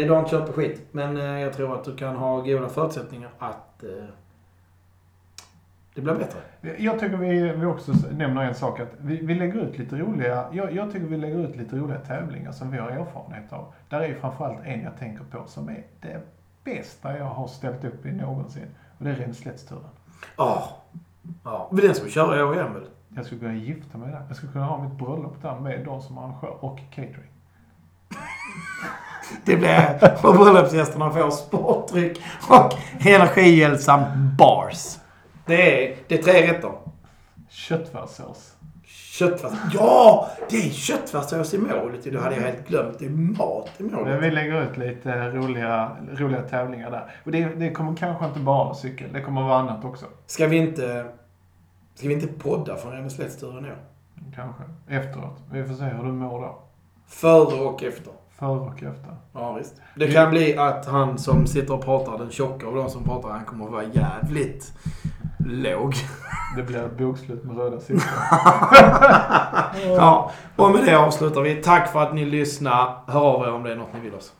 du har inte kört på skit. Men eh, jag tror att du kan ha goda förutsättningar att eh, det blir bättre. Jag tycker vi, vi också nämner en sak att vi, vi lägger ut lite roliga, jag, jag tycker vi lägger ut lite roliga tävlingar som vi har erfarenhet av. Där är ju framförallt en jag tänker på som är det bästa jag har ställt upp i någonsin. Och det är Renslättsturen. Ja. Ja. Men den ska vi köra i år igen väl? Jag skulle kunna gifta mig där. Jag skulle kunna ha mitt bröllop där med de som arrangör och catering. Det blir... Och bröllopsgästerna får sportdryck och energigel samt bars. Det är, det är tre rätter. Köttfärssås. Köttfärs. Ja! Det är köttfärssås i målet. Det hade jag helt glömt. Det är mat i Men målet. vi lägger ut lite roliga, roliga tävlingar där. Och det, det kommer kanske inte bara vara cykel, det kommer vara annat också. Ska vi inte... Ska vi inte podda från Ränneslättsturen i år? Kanske. Efteråt. Vi får se hur du mår då. Före och efter. Före och efter. Ja, visst. Det kan bli att han som sitter och pratar, den tjocka av de som pratar, han kommer att vara jävligt låg. Det blir ett bokslut med röda siffror. <laughs> Ja, och med det avslutar vi. Tack för att ni lyssnade. Hör av er om det är något ni vill oss.